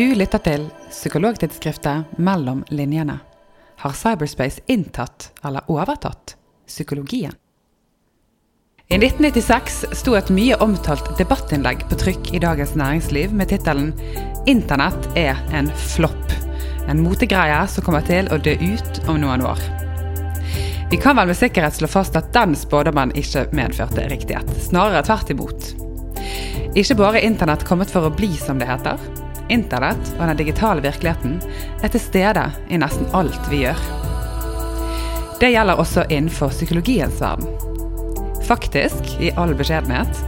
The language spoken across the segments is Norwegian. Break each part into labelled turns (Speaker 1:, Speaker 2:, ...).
Speaker 1: Du lytter til psykologtidsskriftet Mellom linjene. Har cyberspace inntatt eller overtatt psykologien? I 1996 sto et mye omtalt debattinnlegg på trykk i Dagens Næringsliv med tittelen 'Internett er en flopp'. En motegreie som kommer til å dø ut om noen år. Vi kan vel med sikkerhet slå fast at den spådommen ikke medførte riktighet. Snarere tvert imot. Ikke bare er internett kommet for å bli, som det heter. Internett og den digitale virkeligheten er til stede i nesten alt vi gjør. Det gjelder også innenfor psykologiens verden. Faktisk, i all beskjedenhet,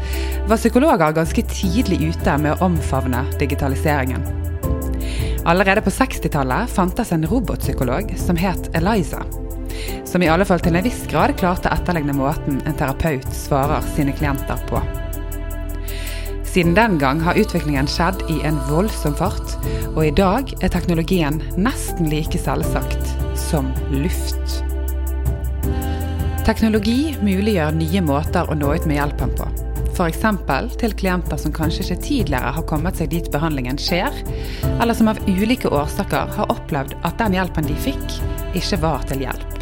Speaker 1: var psykologer ganske tidlig ute med å omfavne digitaliseringen. Allerede på 60-tallet fantes en robotpsykolog som het Eliza. Som i alle fall til en viss grad klarte å etterligne måten en terapeut svarer sine klienter på. Siden den gang har utviklingen skjedd i en voldsom fart, og i dag er teknologien nesten like selvsagt som luft. Teknologi muliggjør nye måter å nå ut med hjelpen på. F.eks. til klienter som kanskje ikke tidligere har kommet seg dit behandlingen skjer, eller som av ulike årsaker har opplevd at den hjelpen de fikk, ikke var til hjelp.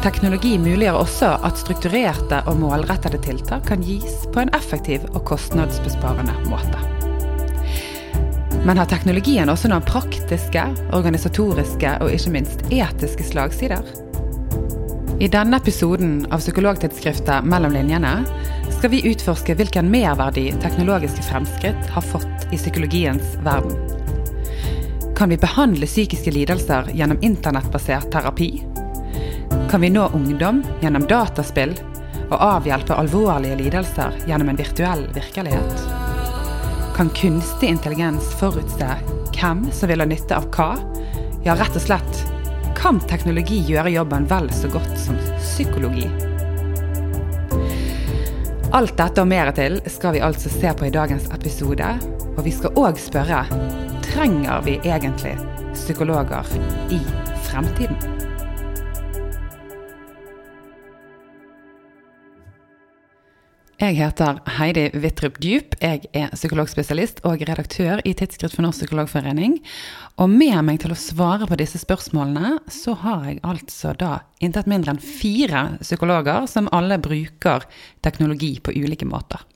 Speaker 1: Teknologi muliggjør også at strukturerte og målrettede tiltak kan gis på en effektiv og kostnadsbesparende måte. Men har teknologien også noen praktiske, organisatoriske og ikke minst etiske slagsider? I denne episoden av Psykologtidsskriftet Mellom linjene skal vi utforske hvilken merverdi teknologiske fremskritt har fått i psykologiens verden. Kan vi behandle psykiske lidelser gjennom internettbasert terapi? Kan vi nå ungdom gjennom dataspill og avhjelpe alvorlige lidelser gjennom en virtuell virkelighet? Kan kunstig intelligens forutse hvem som vil ha nytte av hva? Ja, rett og slett kan teknologi gjøre jobben vel så godt som psykologi? Alt dette og mer til skal vi altså se på i dagens episode. Og vi skal òg spørre trenger vi egentlig psykologer i fremtiden? Jeg heter Heidi Wittrup Djup. Jeg er psykologspesialist og redaktør i Tidsskritt for Norsk Psykologforening. Og med meg til å svare på disse spørsmålene, så har jeg altså da intet mindre enn fire psykologer som alle bruker teknologi på ulike måter.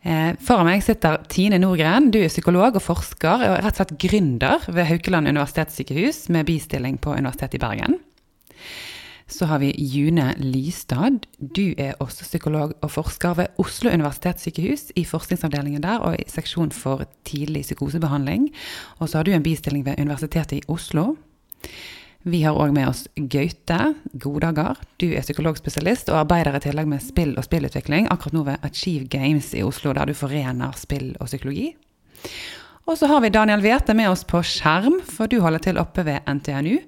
Speaker 1: Eh, foran meg sitter Tine Nordgren. Du er psykolog og forsker og rett og slett gründer ved Haukeland universitetssykehus med bistilling på Universitetet i Bergen. Så har vi June Lystad. Du er også psykolog og forsker ved Oslo universitetssykehus, i forskningsavdelingen der og i seksjon for tidlig psykosebehandling. Og så har du en bistilling ved Universitetet i Oslo. Vi har òg med oss Gaute Godager. Du er psykologspesialist og arbeider i tillegg med spill og spillutvikling, akkurat nå ved Achieve Games i Oslo, der du forener spill og psykologi. Og så har vi Daniel Wete med oss på skjerm, for du holder til oppe ved NTNU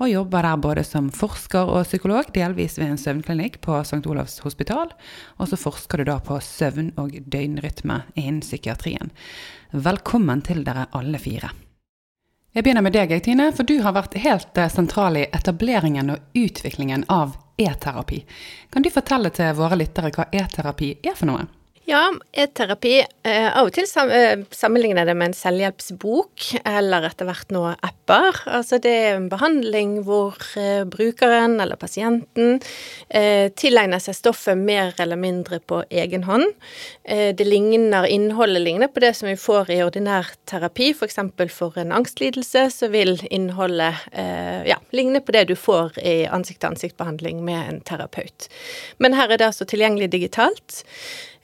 Speaker 1: og jobber der både som forsker og psykolog, delvis ved en søvnklinikk på St. Olavs hospital. Og så forsker du da på søvn og døgnrytme innen psykiatrien. Velkommen til dere alle fire. Jeg begynner med deg, Tine, for du har vært helt eh, sentral i etableringen og utviklingen av e-terapi. Kan du fortelle til våre lyttere hva e-terapi er for noe?
Speaker 2: Ja, e-terapi eh, Av og til eh, sammenligner det med en selvhjelpsbok, eller etter hvert nå apper. Altså det er en behandling hvor eh, brukeren eller pasienten tilegner seg stoffet mer eller mindre på egen hånd. Det ligner, Innholdet ligner på det som vi får i ordinær terapi, f.eks. For, for en angstlidelse, så vil innholdet ja, ligne på det du får i ansikt-til-ansikt-behandling med en terapeut. Men her er det altså tilgjengelig digitalt.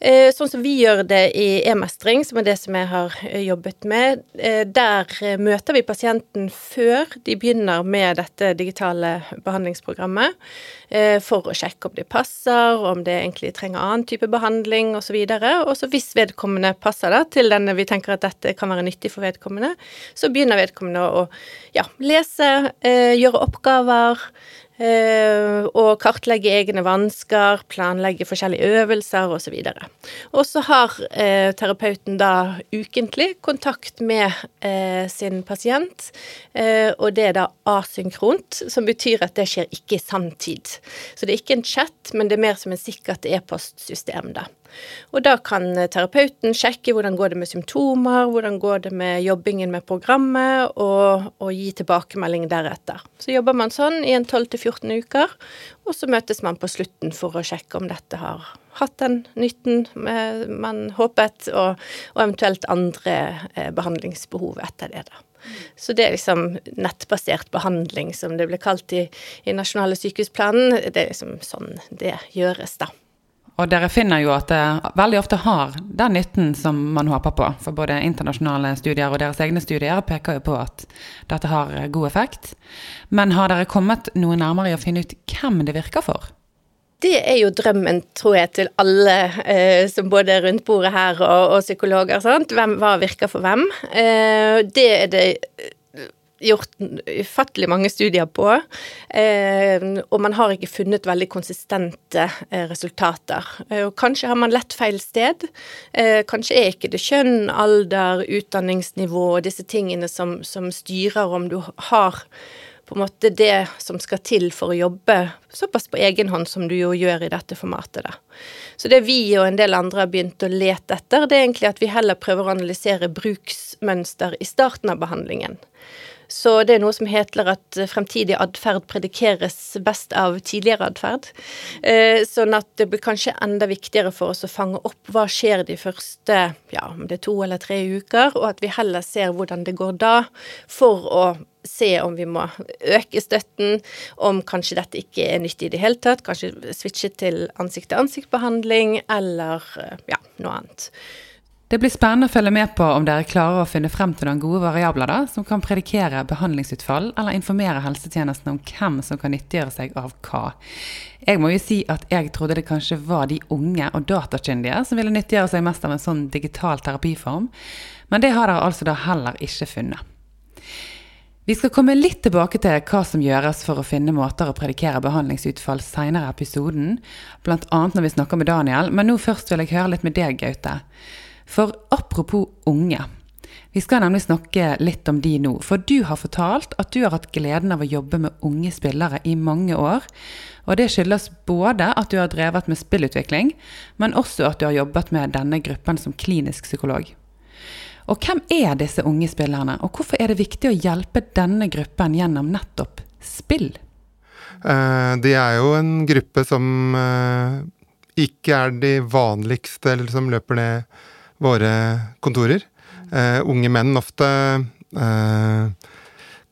Speaker 2: Eh, sånn som vi gjør det i e-mestring, som er det som jeg har eh, jobbet med. Eh, der møter vi pasienten før de begynner med dette digitale behandlingsprogrammet, for å sjekke om de passer, om det egentlig trenger annen type behandling osv. Og så hvis vedkommende passer da, til denne vi tenker at dette kan være nyttig for vedkommende, så begynner vedkommende å ja, lese, gjøre oppgaver. Uh, og kartlegge egne vansker, planlegge forskjellige øvelser osv. Og så har uh, terapeuten da ukentlig kontakt med uh, sin pasient, og det er da asynkront, som betyr at det skjer ikke i sanntid. Så det er ikke en chat, men det er mer som en sikkert e-postsystem, da. Og da kan terapeuten sjekke hvordan går det med symptomer, hvordan går det med jobbingen med programmet, og, og gi tilbakemelding deretter. Så jobber man sånn i en 12-14 uker, og så møtes man på slutten for å sjekke om dette har hatt den nytten man håpet, og, og eventuelt andre eh, behandlingsbehov etter det. da. Så det er liksom nettbasert behandling, som det blir kalt i, i nasjonale sykehusplanen. Det er liksom sånn det gjøres, da.
Speaker 1: Og dere finner jo at det veldig ofte har den nytten som man håper på. For både internasjonale studier og deres egne studier peker jo på at dette har god effekt. Men har dere kommet noe nærmere i å finne ut hvem det virker for?
Speaker 2: Det er jo drømmen, tror jeg, til alle eh, som både er rundt bordet her og, og psykologer. Sant? Hvem, hva virker for hvem? Eh, det er det gjort ufattelig mange studier på, eh, og man har ikke funnet veldig konsistente eh, resultater. Eh, og kanskje har man lett feil sted. Eh, kanskje er ikke det kjønn, alder, utdanningsnivå og disse tingene som, som styrer om du har på en måte det som skal til for å jobbe såpass på egen hånd som du jo gjør i dette formatet. Da. Så det vi og en del andre har begynt å lete etter, det er egentlig at vi heller prøver å analysere bruksmønster i starten av behandlingen. Så det er noe som heter at fremtidig atferd predikeres best av tidligere atferd. Eh, sånn at det blir kanskje enda viktigere for oss å fange opp hva skjer de første ja, om det er to eller tre uker, og at vi heller ser hvordan det går da, for å se om vi må øke støtten, om kanskje dette ikke er nyttig i det hele tatt, kanskje switche til ansikt-til-ansikt-behandling eller ja, noe annet.
Speaker 1: Det blir spennende å følge med på om dere klarer å finne frem til noen gode variabler da, som kan predikere behandlingsutfall, eller informere helsetjenesten om hvem som kan nyttiggjøre seg av hva. Jeg må jo si at jeg trodde det kanskje var de unge og datakyndige som ville nyttiggjøre seg mest av en sånn digital terapiform, men det har dere altså da heller ikke funnet. Vi skal komme litt tilbake til hva som gjøres for å finne måter å predikere behandlingsutfall seinere i episoden, bl.a. når vi snakker med Daniel, men nå først vil jeg høre litt med deg, Gaute. For apropos unge. Vi skal nemlig snakke litt om de nå. For du har fortalt at du har hatt gleden av å jobbe med unge spillere i mange år. Og det skyldes både at du har drevet med spillutvikling, men også at du har jobbet med denne gruppen som klinisk psykolog. Og hvem er disse unge spillerne, og hvorfor er det viktig å hjelpe denne gruppen gjennom nettopp spill?
Speaker 3: Eh, de er jo en gruppe som eh, ikke er de vanligste, eller som løper ned våre kontorer. Uh, unge menn ofte uh,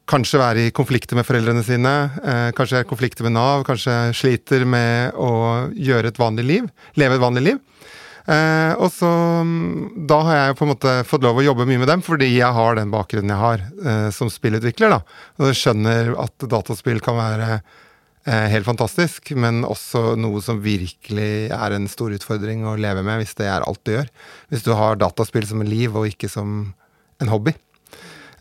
Speaker 3: kanskje være i konflikter med foreldrene sine, eh, kanskje er konflikter med Nav, kanskje sliter med å gjøre et vanlig liv, leve et vanlig liv. og så Da har jeg på en måte fått lov å jobbe mye med dem, fordi jeg har den bakgrunnen jeg har som spillutvikler. da, Og jeg skjønner at dataspill kan være Eh, helt fantastisk, men også noe som virkelig er en stor utfordring å leve med, hvis det er alt du gjør. Hvis du har dataspill som en liv, og ikke som en hobby.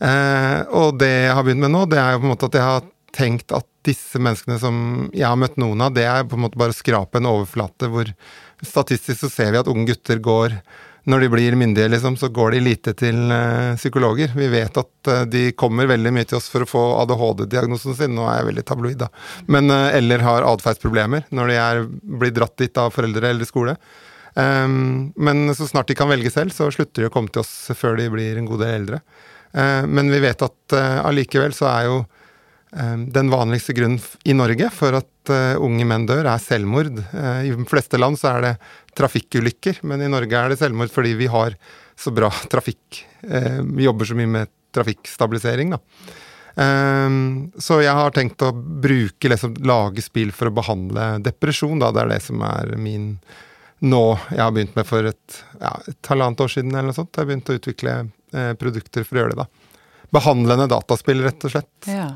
Speaker 3: Eh, og det jeg har begynt med nå, det er jo på en måte at jeg har tenkt at disse menneskene som jeg har møtt noen av, det er på en måte bare å skrape en overflate hvor statistisk så ser vi at unge gutter går når de blir myndige, liksom, så går de lite til uh, psykologer. Vi vet at uh, de kommer veldig mye til oss for å få ADHD-diagnosen sin. Nå er jeg veldig tabloid, da. Men, uh, eller har atferdsproblemer når de er, blir dratt dit av foreldre eller skole. Um, men så snart de kan velge selv, så slutter de å komme til oss før de blir en god del eldre. men vi vet at allikevel så er jo den vanligste grunnen i Norge for at unge menn dør, er selvmord. I de fleste land så er det trafikkulykker, men i Norge er det selvmord fordi vi har så bra trafikk. Eh, vi jobber så mye med trafikkstabilisering, da. Eh, så jeg har tenkt å bruke, liksom, lage spill for å behandle depresjon, da. Det er det som er min nå Jeg har begynt med for et, ja, et halvannet år siden eller noe sånt. Jeg har begynt å utvikle eh, produkter for å gjøre det, da. Behandlende dataspill, rett og slett.
Speaker 1: Ja.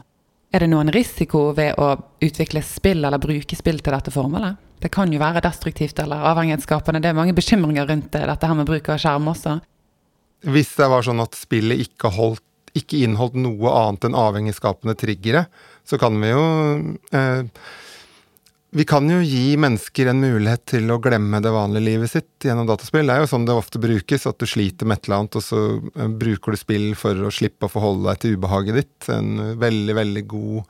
Speaker 1: Er det noen risiko ved å utvikle spill eller bruke spill til dette formålet? Det kan jo være destruktivt eller avhengighetsskapende. Det er mange bekymringer rundt det, dette her med bruk av skjerm også.
Speaker 3: Hvis det var sånn at spillet ikke, holdt, ikke inneholdt noe annet enn avhengighetsskapende triggere, så kan vi jo eh, vi kan jo gi mennesker en mulighet til å glemme det vanlige livet sitt gjennom dataspill. Det er jo sånn det ofte brukes, at du sliter med et eller annet, og så eh, bruker du spill for å slippe å forholde deg til ubehaget ditt. En veldig, veldig god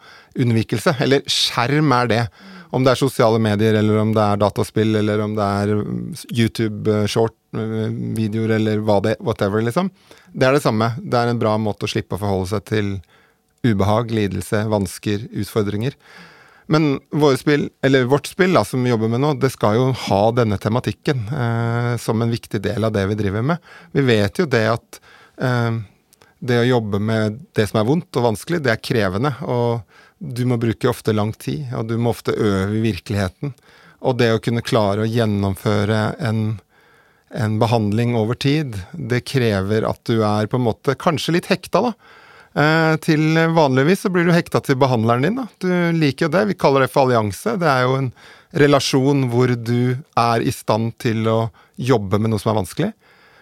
Speaker 3: unnvikelse. Eller skjerm er det. Om det er sosiale medier, eller om det er dataspill, eller om det er YouTube-short-videoer, eller hva det, whatever, liksom. Det er det samme. Det er en bra måte å slippe å forholde seg til ubehag, lidelse, vansker, utfordringer. Men spill, vårt spill da, som vi jobber med nå, det skal jo ha denne tematikken eh, som en viktig del av det vi driver med. Vi vet jo det at eh, det å jobbe med det som er vondt og vanskelig, det er krevende. Og du må bruke ofte lang tid, og du må ofte øve i virkeligheten. Og det å kunne klare å gjennomføre en, en behandling over tid, det krever at du er på en måte kanskje litt hekta, da til vanligvis så blir du hekta til behandleren din. Da. Du liker jo det. Vi kaller det for allianse. Det er jo en relasjon hvor du er i stand til å jobbe med noe som er vanskelig.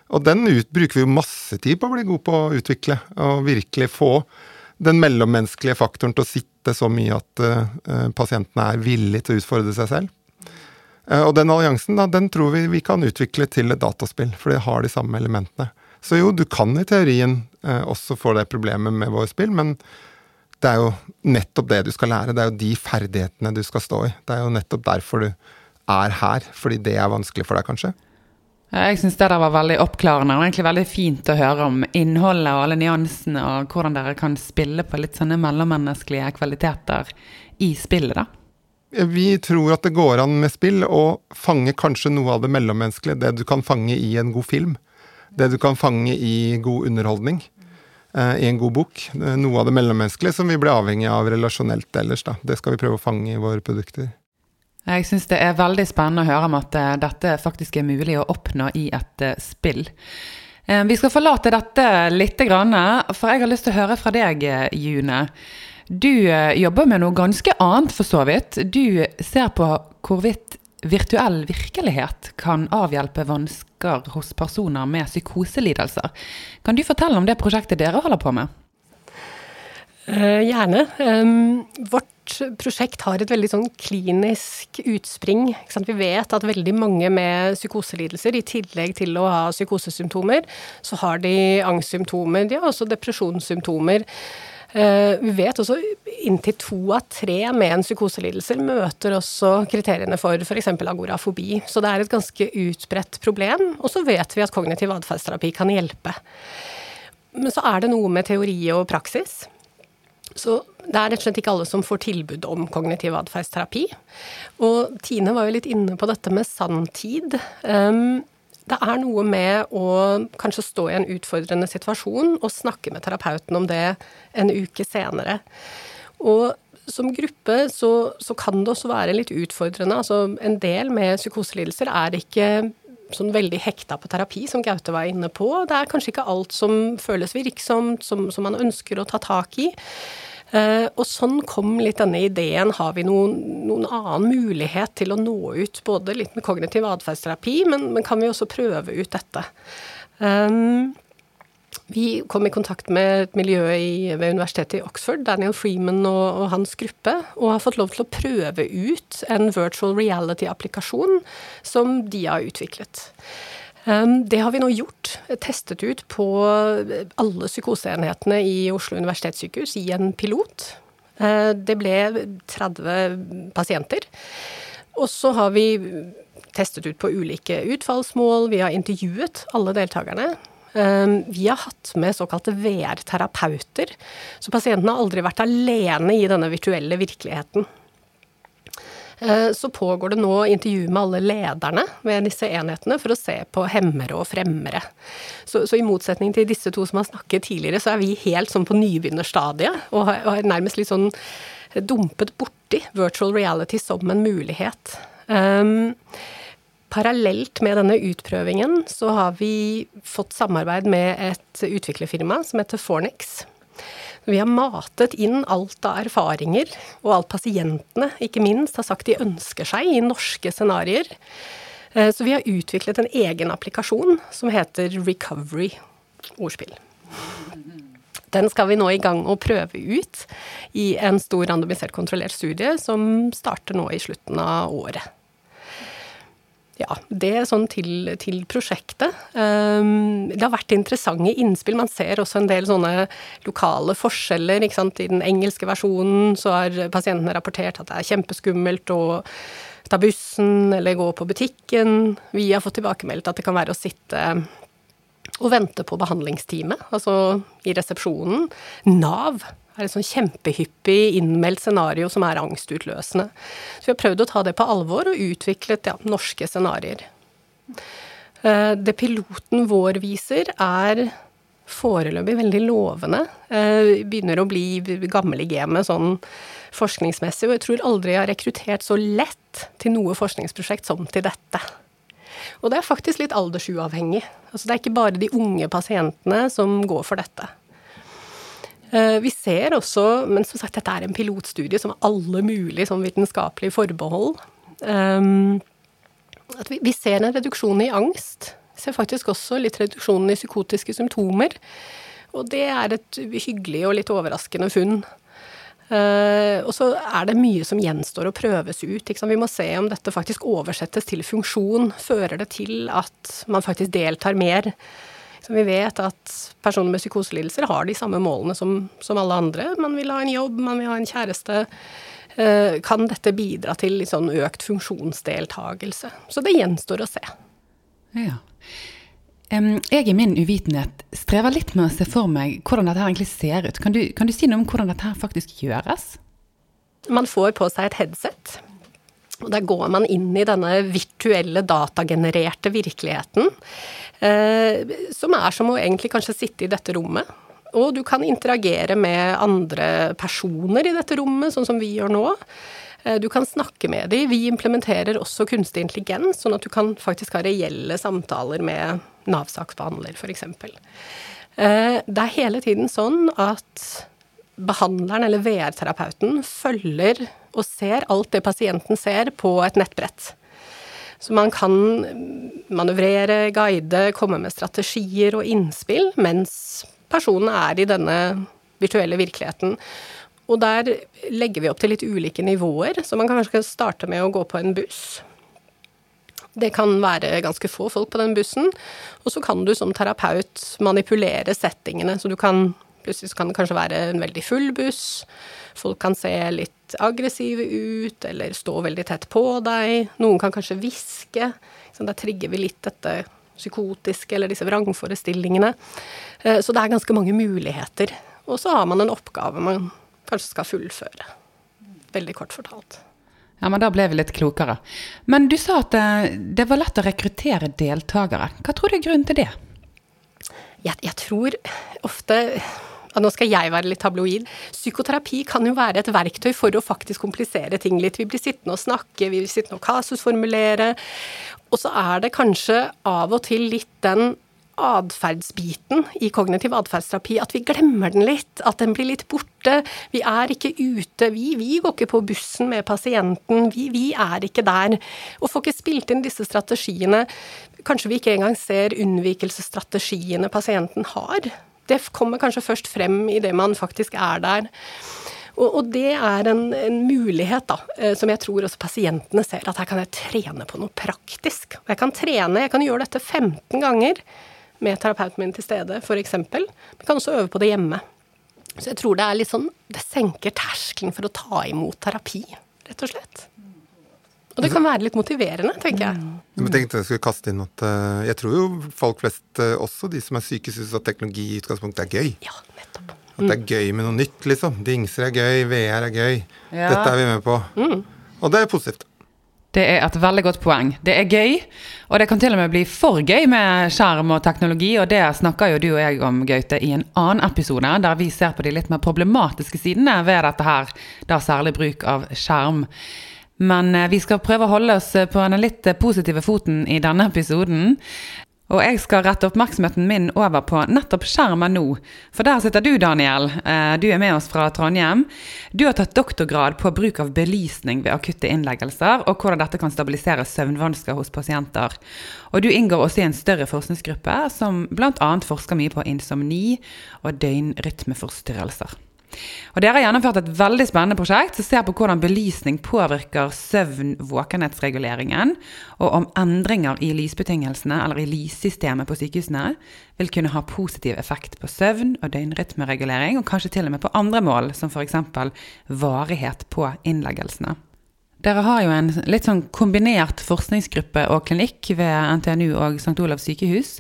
Speaker 3: Og den ut, bruker vi jo masse tid på å bli god på å utvikle, og virkelig få den mellommenneskelige faktoren til å sitte så mye at uh, pasientene er villige til å utfordre seg selv. Uh, og den alliansen, da, den tror vi vi kan utvikle til et dataspill, for det har de samme elementene. Så jo, du kan i teorien eh, også få det problemet med våre spill, men det er jo nettopp det du skal lære. Det er jo de ferdighetene du skal stå i. Det er jo nettopp derfor du er her, fordi det er vanskelig for deg, kanskje.
Speaker 1: Jeg syns det der var veldig oppklarende og egentlig veldig fint å høre om innholdet og alle nyansene, og hvordan dere kan spille på litt sånne mellommenneskelige kvaliteter i spillet, da.
Speaker 3: Vi tror at det går an med spill å fange kanskje noe av det mellommenneskelige, det du kan fange i en god film det du kan fange i god underholdning. Eh, I en god bok. Eh, noe av det mellommenneskelige som vi blir avhengig av relasjonelt ellers. Da. Det skal vi prøve å fange i våre produkter.
Speaker 1: Jeg syns det er veldig spennende å høre om at uh, dette faktisk er mulig å oppnå i et spill. Vi skal forlate dette litt, for jeg har lyst til å høre fra deg, June. Du jobber med noe ganske annet, for så vidt. Du ser på hvorvidt virtuell virkelighet kan avhjelpe vansker hos personer med psykoselidelser. Kan du fortelle om det prosjektet dere holder på med?
Speaker 4: Uh, gjerne. Vårt prosjekt har et veldig sånn klinisk utspring. Vi vet at veldig mange med psykoselidelser, i tillegg til å ha psykosesymptomer, så har de angstsymptomer. De har også depresjonssymptomer. Eh, vi vet også inntil to av tre med en psykoselidelse møter også kriteriene for f.eks. agorafobi. Så det er et ganske utbredt problem. Og så vet vi at kognitiv atferdsterapi kan hjelpe. Men så er det noe med teori og praksis. Så det er rett og slett ikke alle som får tilbud om kognitiv atferdsterapi. Og Tine var jo litt inne på dette med sanntid. Um, det er noe med å kanskje stå i en utfordrende situasjon og snakke med terapeuten om det en uke senere. Og som gruppe så, så kan det også være litt utfordrende. Altså en del med psykoselidelser er ikke sånn veldig hekta på terapi, som Gaute var inne på. Det er kanskje ikke alt som føles virksomt, som, som man ønsker å ta tak i. Uh, og sånn kom litt denne ideen. Har vi noen, noen, annen mulighet til å nå ut både litt med kognitiv atferdsterapi, men, men, kan vi også prøve ut dette? Um, vi kom i kontakt med et miljø i, ved universitetet i Oxford, Daniel Freeman og, og, hans gruppe, og har fått lov til å prøve ut en virtual reality-applikasjon som de har utviklet. Ehm, det har vi nå gjort. Testet ut på alle psykoseenhetene i Oslo universitetssykehus i en pilot. Ehm, det ble 30 pasienter. Og så har vi testet ut på ulike utfallsmål, vi har intervjuet alle deltakerne. Ehm, vi har hatt med såkalte VR-terapeuter, så pasientene har aldri vært alene i denne virtuelle virkeligheten. Eh, så pågår det nå intervju med alle lederne ved disse enhetene for å se på hemmere og fremmere. Så, så, i motsetning til disse to som har snakket tidligere, så er vi helt sånn på nybegynnerstadiet og har, nærmest litt sånn dumpet borti virtual reality som en mulighet. Um, Parallelt med denne utprøvingen så har vi fått samarbeid med et utviklerfirma som heter Fornix. Vi har matet inn alt av erfaringer, og alt pasientene ikke minst har sagt de ønsker seg i norske scenarioer. Eh, så vi har utviklet en egen applikasjon som heter Recovery ordspill. Den skal vi nå i gang å prøve ut i en stor randomisert kontrollert studie som starter nå i slutten av året. Ja, det er sånn til, til prosjektet. Um, det har vært interessante innspill. Man ser også en del sånne lokale forskjeller. ikke sant? I den engelske versjonen så har pasientene rapportert at det er kjempeskummelt å ta bussen eller gå på butikken. Vi har fått tilbakemeldt at det kan være å sitte og vente på behandlingsteamet, altså i resepsjonen. Nav er et sånn kjempehyppig innmeldt scenario som er angstutløsende. Så vi har prøvd å ta det på alvor og utviklet ja, norske scenarioer. Eh, det piloten vår viser, er foreløpig veldig lovende. Eh, begynner å bli gammel i gamet sånn forskningsmessig, og jeg tror aldri jeg har rekruttert så lett til noe forskningsprosjekt som til dette. Og det er faktisk litt aldersuavhengig. Altså det er ikke bare de unge pasientene som går for dette. Eh, vi ser også, men som sagt dette er en pilotstudie som har alle mulige sånn vitenskapelige forbehold. Um, at vi, ser en reduksjon i angst. Vi ser faktisk også litt reduksjon i psykotiske symptomer. Og det er et hyggelig og litt overraskende funn. Uh, og så er det mye som gjenstår å prøves ut. Vi må se om dette faktisk oversettes til funksjon. Fører det til at man faktisk deltar mer? Så vi vet at personer med psykoselidelser har de samme målene som, som, alle andre. Man vil ha en jobb, man vil ha en kjæreste. Eh, kan dette bidra til sånn økt funksjonsdeltagelse? Så det gjenstår å se.
Speaker 1: Ja. Jeg i min uvitenhet strever litt med å se for meg hvordan dette egentlig ser ut. Kan du, kan du si noe om hvordan dette faktisk gjøres?
Speaker 4: Man får på seg et headset. Og der går man inn i denne virtuelle, datagenererte virkeligheten. Eh, som er som å egentlig kanskje sitte i dette rommet. Og du kan interagere med andre personer i dette rommet, sånn som vi gjør nå. Eh, du kan snakke med dem. Vi implementerer også kunstig intelligens, sånn at du kan faktisk ha reelle samtaler med Nav-saksbehandler, f.eks. Eh, det er hele tiden sånn at behandleren eller VR-terapeuten følger og ser alt det pasienten ser på et nettbrett. Så man kan manøvrere, guide, komme med strategier og innspill mens personen er i denne virtuelle virkeligheten. Og der legger vi opp til litt ulike nivåer, så man kan kanskje starte med å gå på en buss. Det kan være ganske få folk på den bussen, og så kan du som terapeut manipulere settingene, så du kan Plutselig kan det kanskje være en veldig full buss. Folk kan se litt aggressive ut, eller stå veldig tett på deg. Noen kan kanskje hviske. Da trigger vi litt dette psykotiske, eller disse vrangforestillingene. Eh, så det er ganske mange muligheter. Og så har man en oppgave man kanskje skal fullføre. Veldig kort fortalt.
Speaker 1: Ja, men Da ble vi litt klokere. Men du sa at det, det var lett å rekruttere deltakere. Hva tror du er grunnen til det?
Speaker 4: Jeg, jeg tror ofte nå skal jeg være litt tabloid. Psykoterapi kan jo være et verktøy for å faktisk komplisere ting litt. Vi blir sittende og snakke, vi blir sittende og kasusformulere. Og så er det kanskje av og til litt den atferdsbiten i kognitiv atferdsterapi, at vi glemmer den litt. At den blir litt borte. Vi er ikke ute. Vi, vi går ikke på bussen med pasienten. Vi, vi, er ikke der. Og får ikke spilt inn disse strategiene. Kanskje vi ikke engang ser unnvikelsesstrategiene pasienten har. Det kommer kanskje først frem i det man faktisk er der. Og, det er en, en, mulighet da, eh, som jeg tror også pasientene ser, at her kan jeg trene på noe praktisk. Jeg kan trene, jeg kan gjøre dette 15 ganger med terapeuten min til stede, f.eks. Vi kan også øve på det hjemme. Så jeg tror det er litt sånn Det senker terskelen for å ta imot terapi, rett og slett. Og det kan være litt motiverende, tenker jeg. Mm.
Speaker 3: Jeg tenkte jeg skulle kaste inn at uh, jeg tror jo folk flest, uh, også de som er syke, syns at teknologi i utgangspunktet er gøy.
Speaker 4: Ja, nettopp.
Speaker 3: At det er mm. gøy med noe nytt, liksom. Dingser er gøy, VR er gøy. Ja. Dette er vi med på. Mm. Og det er positivt.
Speaker 1: Det er et veldig godt poeng. Det er gøy, og det kan til og med bli for gøy med skjerm og teknologi, og det snakker jo du og jeg om, Gaute, i en annen episode, der vi ser på de litt mer problematiske sidene ved dette her, da særlig bruk av skjerm. Men eh, vi skal prøve å holde oss eh, på den litt eh, positive foten i denne episoden. Og jeg skal rette oppmerksomheten min over på nettopp skjermen nå. For der sitter du, Daniel. Du er med oss fra Trondheim. Du har tatt doktorgrad på bruk av belysning ved akutte innleggelser, og hvordan dette kan stabilisere søvnvansker hos pasienter. Og du inngår også i en større forskningsgruppe som bl.a. forsker mye på insomni og døgnrytmeforstyrrelser. Og Dere har gjennomført et veldig spennende prosjekt som ser på hvordan belysning påvirker søvn-våkenhetsreguleringen, og om endringer i lysbetingelsene eller i lyssystemet på sykehusene vil kunne ha positiv effekt på søvn og døgnrytmeregulering, og kanskje til og med på andre mål, som f.eks. varighet på innleggelsene. Dere har jo en litt sånn kombinert forskningsgruppe og klinikk ved NTNU og St. Olavs sykehus.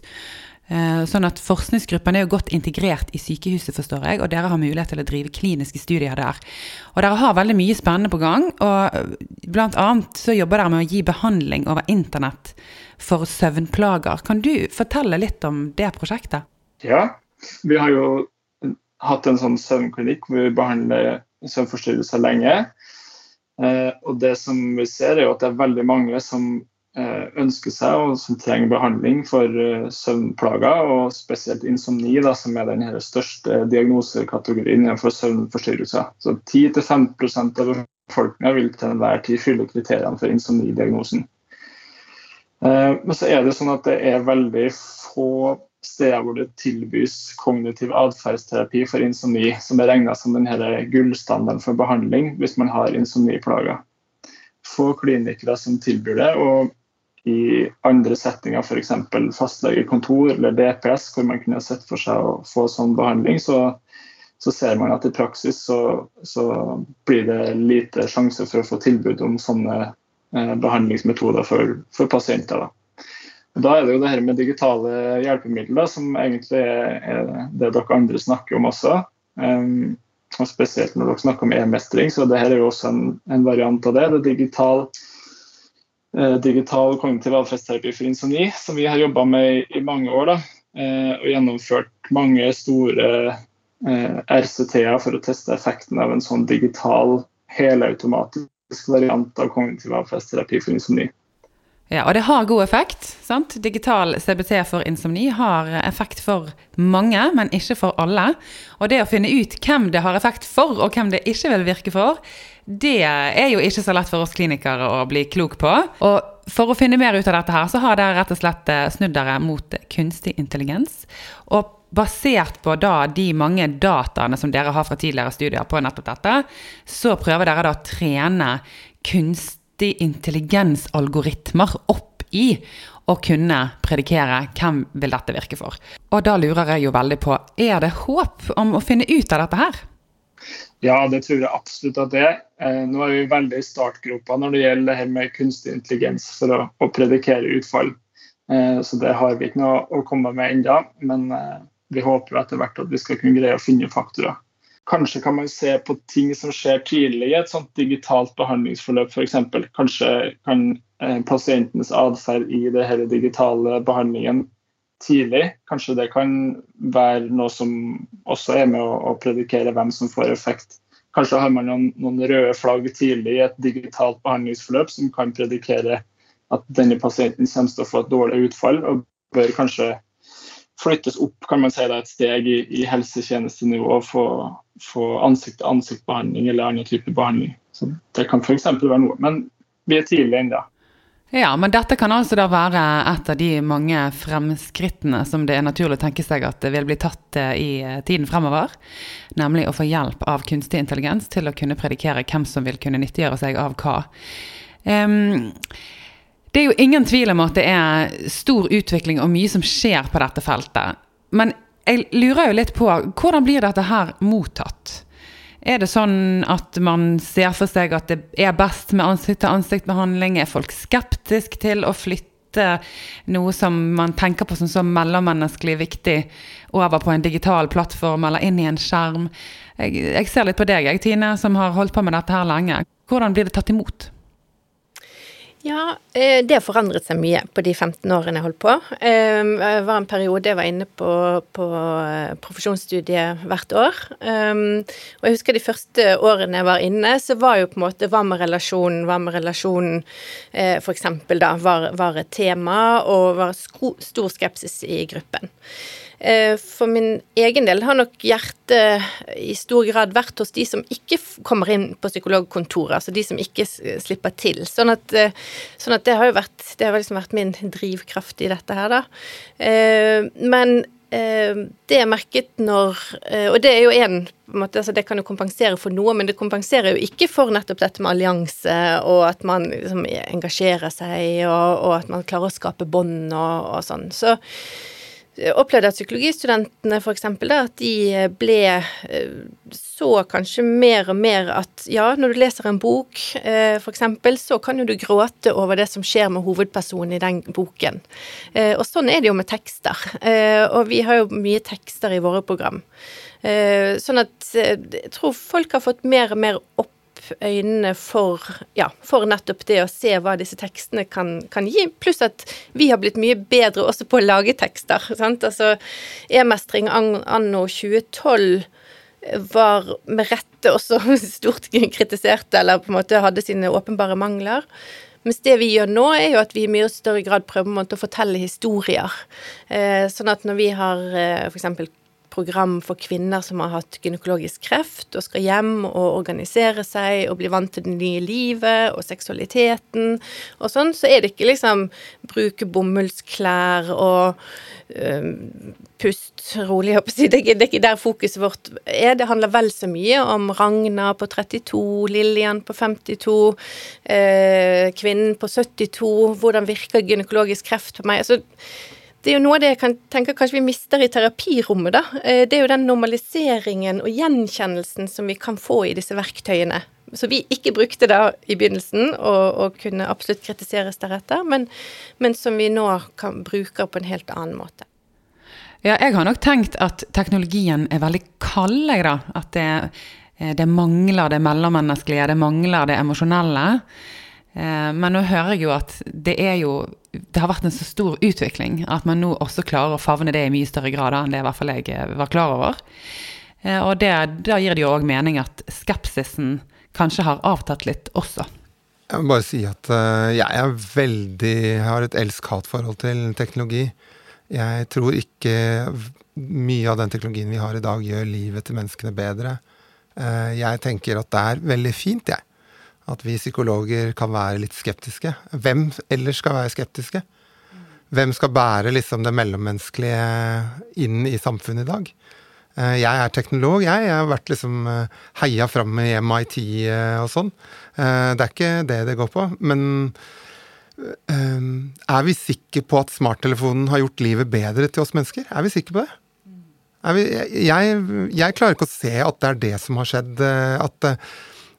Speaker 1: Eh, sånn at Forskningsgruppen er jo godt integrert i sykehuset, forstår jeg, og dere har mulighet til å drive kliniske studier der. Og Dere har veldig mye spennende på gang, og blant bl.a. så jobber dere med å gi behandling over internett for søvnplager. Kan du fortelle litt om det prosjektet?
Speaker 5: Ja, vi har jo hatt en sånn søvnklinikk hvor vi behandler søvnforstyrrelser lenge. Eh, og det som vi ser er jo at det er veldig mange som ønsker seg og som trenger behandling for eh, søvnplager, og spesielt insomni, da, som er den største diagnosekategorien innenfor søvnforstyrrelser. Så 10-15 av befolkninga vil til enhver tid fylle kriteriene for insomnidiagnosen. Eh, men så er det sånn at det er veldig få steder hvor det tilbys kognitiv atferdsterapi for insomni, som er regna som den gullstandarden for behandling hvis man har insomniplager. Få klinikere som tilbyr det. og i andre settinger, f.eks. fastlegekontor eller DPS, hvor man kunne sett for seg å få sånn behandling, så, så ser man at i praksis så, så, blir det lite sjanse for å få tilbud om sånne eh, behandlingsmetoder for, for pasienter. Da. da. er det jo det her med digitale hjelpemidler som egentlig er, er det dere andre snakker om også. Um, og Spesielt når dere snakker om e-mestring, så det her er jo også en, en variant av det. Det er digital digital kognitiv atferdsterapi for insomni, som vi har jobba med i mange år. Da, eh, og gjennomført mange store eh, RCT-er for å teste effekten av en sånn digital, helautomatisk variant av kognitiv atferdsterapi for insomni.
Speaker 1: Ja, og det har god effekt. sant? Digital CBT for insomni har effekt for mange, men ikke for alle. Og det å finne ut hvem det har effekt for, og hvem det ikke vil virke for, det er jo ikke så lett for oss klinikere å bli klok på. Og for å finne mer ut av dette her, så har dere rett og slett eh, snudd dere mot kunstig intelligens. Og basert på da de mange dataene som dere har fra tidligere studier på nettopp dette, så prøver dere da å trene kunstig intelligens-algoritmer opp i å kunne predikere hvem vil dette virke for. Og da lurer jeg jo veldig på, er det håp om å finne ut av dette her?
Speaker 5: Ja, det tror jeg absolutt at det er. Eh, nå er vi veldig i startgropa når det gjelder det her med kunstig intelligens for å, å predikere utfall. Eh, så det har vi ikke noe å komme med ennå, men eh, vi håper etter hvert at vi skal kunne greie å finne faktorer. Kanskje kan man se på ting som skjer tidlig i et sånt digitalt behandlingsforløp, f.eks. Kanskje kan pasientens atferd i det her digitale behandlingen tidlig. Kanskje det kan være noe som også er med å, å predikere hvem som får effekt. Kanskje har man noen, noen, røde flagg tidlig i et digitalt behandlingsforløp som kan predikere at denne pasienten kommer til å få et dårlig utfall, og bør kanskje flyttes opp kan man si da, et steg i, i helsetjenestenivå og få, få ansikt-til-ansikt-behandling eller annen type behandling. Så Det kan f.eks. være noe. Men vi er tidlig ennå.
Speaker 1: Ja, men dette kan altså da være et av de mange fremskrittene som det er naturlig å tenke seg at vil bli tatt eh, i eh, tiden fremover. Nemlig å få hjelp av kunstig intelligens til å kunne predikere hvem som vil kunne nyttiggjøre seg av hva. Um, det er jo ingen tvil om at det er stor utvikling og mye som skjer på dette feltet. Men jeg lurer jo litt på hvordan blir dette her mottatt? Er det sånn at man ser for seg at det er best med ansikt-til-ansikt-behandling? Er folk skeptiske til å flytte noe som man tenker på som så mellommenneskelig viktig, over på en digital plattform eller inn i en skjerm? Jeg, jeg ser litt på deg, jeg, Tine, som har holdt på med dette her lenge. Hvordan blir det tatt imot?
Speaker 2: Ja, eh, det har forandret seg mye på de 15 årene jeg holdt på. Eh, det var en periode jeg var inne på, på eh, profesjonsstudiet hvert år. Og jeg husker de første årene jeg var inne, så var jo på en måte hva med relasjonen, hva med relasjonen for eksempel da, var, var et tema, og var stor skepsis i gruppen. Eh, for min egen del har nok hjertet i stor grad vært hos de som ikke kommer inn på psykologkontoret, altså de som ikke slipper til. Sånn at, eh, sånn at det har jo vært, det har liksom vært min drivkraft i dette her, da. Eh, men det jeg merket når Og det er jo måte, altså Det kan jo kompensere for noe, men det kompenserer jo ikke for nettopp dette med allianse, og at man liksom engasjerer seg, og, og at man klarer å skape bånd og, og sånn. Så opplevde at psykologistudentene f.eks. at de eh, ble eh, så kanskje mer og mer at ja, når du leser en bok eh, f.eks., så kan jo du gråte over det som skjer med hovedpersonen i den boken. Og sånn er det jo med tekster. Og vi har jo mye tekster i våre program. Sånn at jeg tror folk har fått mer og mer opp øynene for, ja, for nettopp det å se hva disse tekstene kan, kan, gi. Pluss at vi har blitt mye bedre også på å lage tekster. Sant? Altså, E-mestring anno 2012 var med rette også stort kritisert, eller på en måte hadde sine åpenbare mangler. Mens det vi gjør nå, er jo at vi i mye større grad prøver å fortelle historier. Eh, sånn at når vi har eh, f.eks program for kvinner som har hatt gynekologisk kreft, og skal hjem og organisere seg og bli vant til det nye livet og seksualiteten og sånn, så er det ikke liksom bruke bomullsklær og øh, pust rolig, jeg si. Det, er ikke der fokuset vårt er. Det handler vel så mye om Ragna på 32, Lillian på 52, øh, kvinnen på 72. Hvordan virker gynekologisk kreft på meg? altså det er jo noe av det jeg kan tenke kanskje vi mister i terapirommet, da. Eh, det er jo den normaliseringen og gjenkjennelsen som vi kan få i disse verktøyene. Så vi ikke brukte da i begynnelsen, og, og kunne absolutt kritiseres deretter, men, men som vi nå kan bruke på en helt annen måte.
Speaker 1: Ja, jeg har nok tenkt at teknologien er veldig kald, jeg, da. At det, eh, det mangler det mellommenneskelige, det mangler det emosjonelle. Eh, men nå hører jeg jo at det er jo Det har vært en så stor utvikling at man nå også klarer å favne det i mye større grad enn det i hvert fall jeg eh, var klar over. Eh, og det, da gir det jo òg mening at skepsisen kanskje har avtatt litt også.
Speaker 3: Jeg må bare si at jeg er veldig Jeg har et elsk-hat-forhold til teknologi. Jeg tror ikke mye av den teknologien vi har i dag, gjør livet til menneskene bedre. Jeg tenker at det er veldig fint, jeg at vi psykologer kan være litt skeptiske. Hvem ellers skal være skeptiske? Hvem skal bære liksom det mellommenneskelige inn i samfunnet i dag? Eh, jeg er teknolog, jeg. Jeg har vært liksom eh, heia fram i MIT eh, og sånn. Det er ikke det det går på. Men er vi sikre på at smarttelefonen har gjort livet bedre til oss mennesker? Er vi sikre på det? Vi, jeg, jeg, klarer ikke å se at det er det som har skjedd. At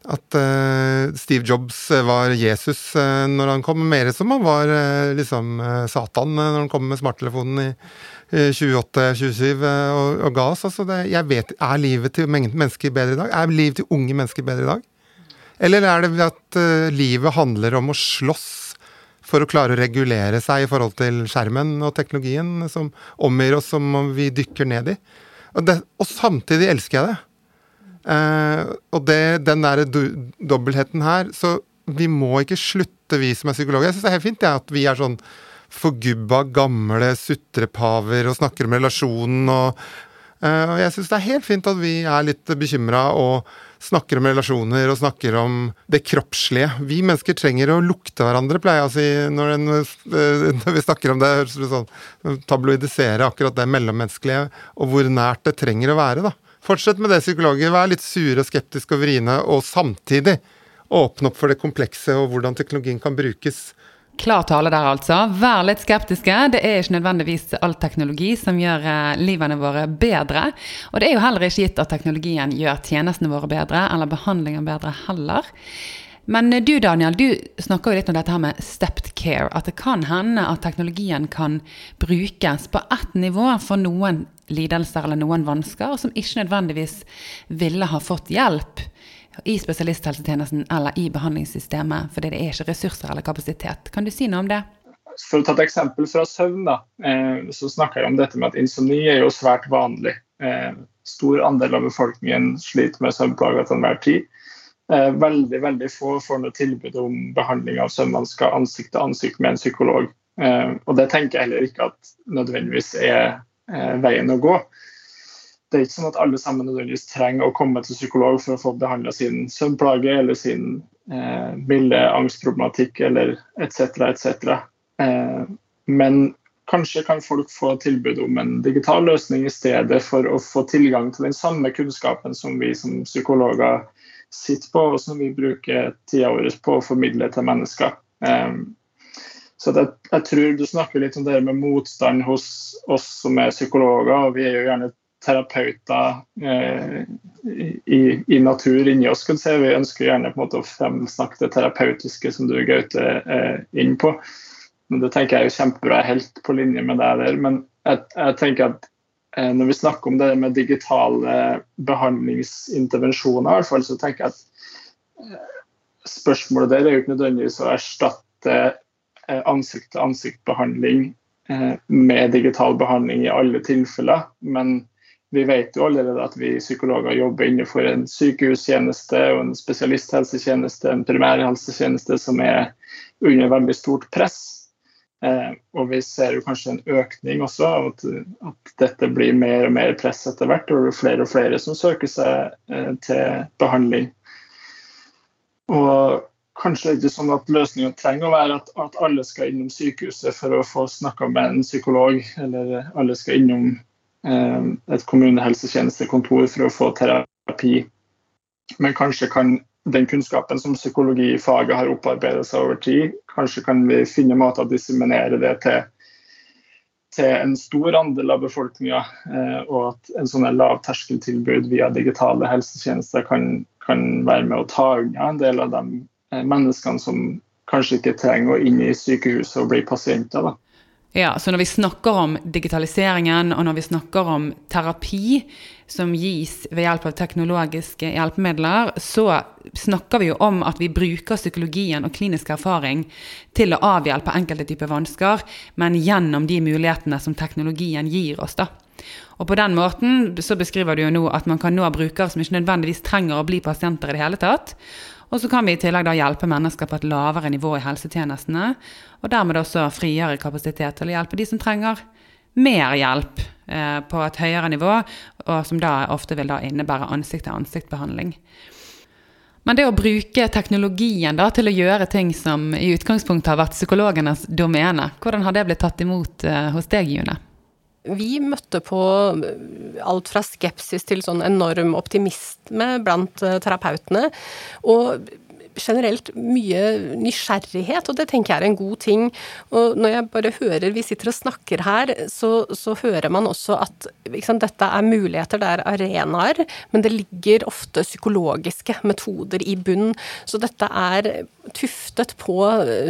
Speaker 3: at uh, Steve Jobs eh, var Jesus uh, når han kom, mer som han var uh, liksom Satan når han kom med smarttelefonen i 28-27 og, og, ga oss. Altså det, jeg vet, Er livet til mennesker bedre i dag? Er livet til unge mennesker bedre i dag? Eller er det at livet handler om å slåss for å klare å regulere seg i forhold til skjermen og teknologien som omgir oss, som vi dykker ned i? Og, det, og samtidig elsker jeg det. Uh, og det, den der dobbeltheten her Så vi må ikke slutte, vi som er psykologer. Jeg syns det er helt fint ja, at vi er sånn forgubba, gamle sutrepaver og snakker om relasjonen og uh, Og jeg syns det er helt fint at vi er litt bekymra og snakker om relasjoner og snakker om det kroppslige. Vi mennesker trenger å lukte hverandre, pleier jeg å si når, den, uh, når vi snakker om det. Høres det sånn tabloidisere akkurat det mellommenneskelige og hvor nært det trenger å være, da. Fortsett med det, psykologer. Vær litt sure, skeptiske og vriene, og samtidig åpne opp for det komplekse og hvordan teknologien kan brukes.
Speaker 1: Klar tale der, altså. Vær litt skeptiske. Det er ikke nødvendigvis all teknologi som gjør eh, livene våre bedre. Og det er jo heller ikke gitt at teknologien gjør tjenestene våre bedre, eller behandlingen bedre heller. Men du Daniel, du snakker jo litt om dette her med stepped care. At det kan hende at teknologien kan brukes på ett nivå for noen lidelser eller noen vansker, og som ikke nødvendigvis ville ha fått hjelp i spesialisthelsetjenesten eller i behandlingssystemet, fordi det er ikke ressurser eller kapasitet. Kan du si noe om det?
Speaker 5: For å ta et eksempel fra søvn, da, eh, så snakker jeg om dette med at insomni er jo svært vanlig. Eh, stor andel av befolkningen sliter med søvnplager til enhver tid. Eh, veldig veldig få får noe tilbud om behandling av søvnvansker ansikt til ansikt med en psykolog. Og det tenker jeg heller ikke at nødvendigvis er veien å gå. Det er ikke sånn at alle sammen nødvendigvis trenger å komme til psykolog for å få behandla sin søvnplage eller sin eh, milde angstproblematikk eller etc. etc. Eh, men kanskje kan folk få tilbud om en digital løsning i stedet for å få tilgang til den samme kunnskapen som vi som psykologer sitter på, og som vi bruker tida vår på å formidle til mennesker. Eh, så jeg, jeg, tror du snakker litt om det med motstand hos oss som er psykologer, og vi er jo gjerne terapeuter eh, i, i, natur inni oss. kan si. Vi ønsker gjerne på en måte å fremsnakke det terapeutiske som du Gaute er inn på. Men Det tenker jeg er kjempebra, helt på linje med deg der. Men jeg, jeg tenker at eh, når vi snakker om det med digitale behandlingsintervensjoner, i hvert fall, så tenker jeg at eh, spørsmålet der er jo ikke nødvendigvis å erstatte eh, ansikt-til-ansikt-behandling eh, med digital behandling i alle tilfeller. Men vi vet jo allerede at vi psykologer jobber innenfor en sykehustjeneste og en spesialisthelsetjeneste, en primærhelsetjeneste som er under veldig stort press. Eh, og vi ser jo kanskje en økning også at, at, dette blir mer og mer press etter hvert. Og det er flere og flere som søker seg eh, til behandling. Og kanskje ikke sånn at løsningen trenger å være at, at, alle skal innom sykehuset for å få snakka med en psykolog, eller alle skal innom eh, et kommunehelsetjenestekontor for å få terapi. Men kanskje kan den kunnskapen som psykologifaget har opparbeidet seg over tid, kanskje kan vi finne måter å disseminere det til, til en stor andel av befolkninga, eh, og at en sånn lavterskeltilbud via digitale helsetjenester kan, kan, være med å ta unna en del av de menneskene som kanskje ikke trenger å inn i sykehuset og bli pasienter. da.
Speaker 1: Ja, så når vi snakker om digitaliseringen, og når vi snakker om terapi som gis ved hjelp av teknologiske hjelpemidler, så snakker vi jo om at vi bruker psykologien og klinisk erfaring til å avhjelpe enkelte typer vansker, men gjennom de mulighetene som teknologien gir oss, da. Og på den måten så beskriver du jo nå at man kan nå brukere som ikke nødvendigvis trenger å bli pasienter i det hele tatt. Og så kan vi i tillegg da hjelpe mennesker på et lavere nivå i helsetjenestene, og dermed også frigjøre kapasitet til å hjelpe de som trenger mer hjelp eh, på et høyere nivå, og som da ofte vil da innebære ansikt-til-ansikt-behandling. Men det å bruke teknologien da, til å gjøre ting som i utgangspunktet har vært psykologenes domene, hvordan har det blitt tatt imot eh, hos deg, June?
Speaker 4: Vi møtte på alt fra skepsis til sånn enorm optimisme blant eh, terapeutene. Og generelt mye nysgjerrighet, og det tenker jeg er en god ting. Og når jeg bare hører vi sitter og snakker her, så, så hører man også at sant, dette er muligheter, det er arenaer, men det ligger ofte psykologiske metoder i bunn. Så dette er tuftet på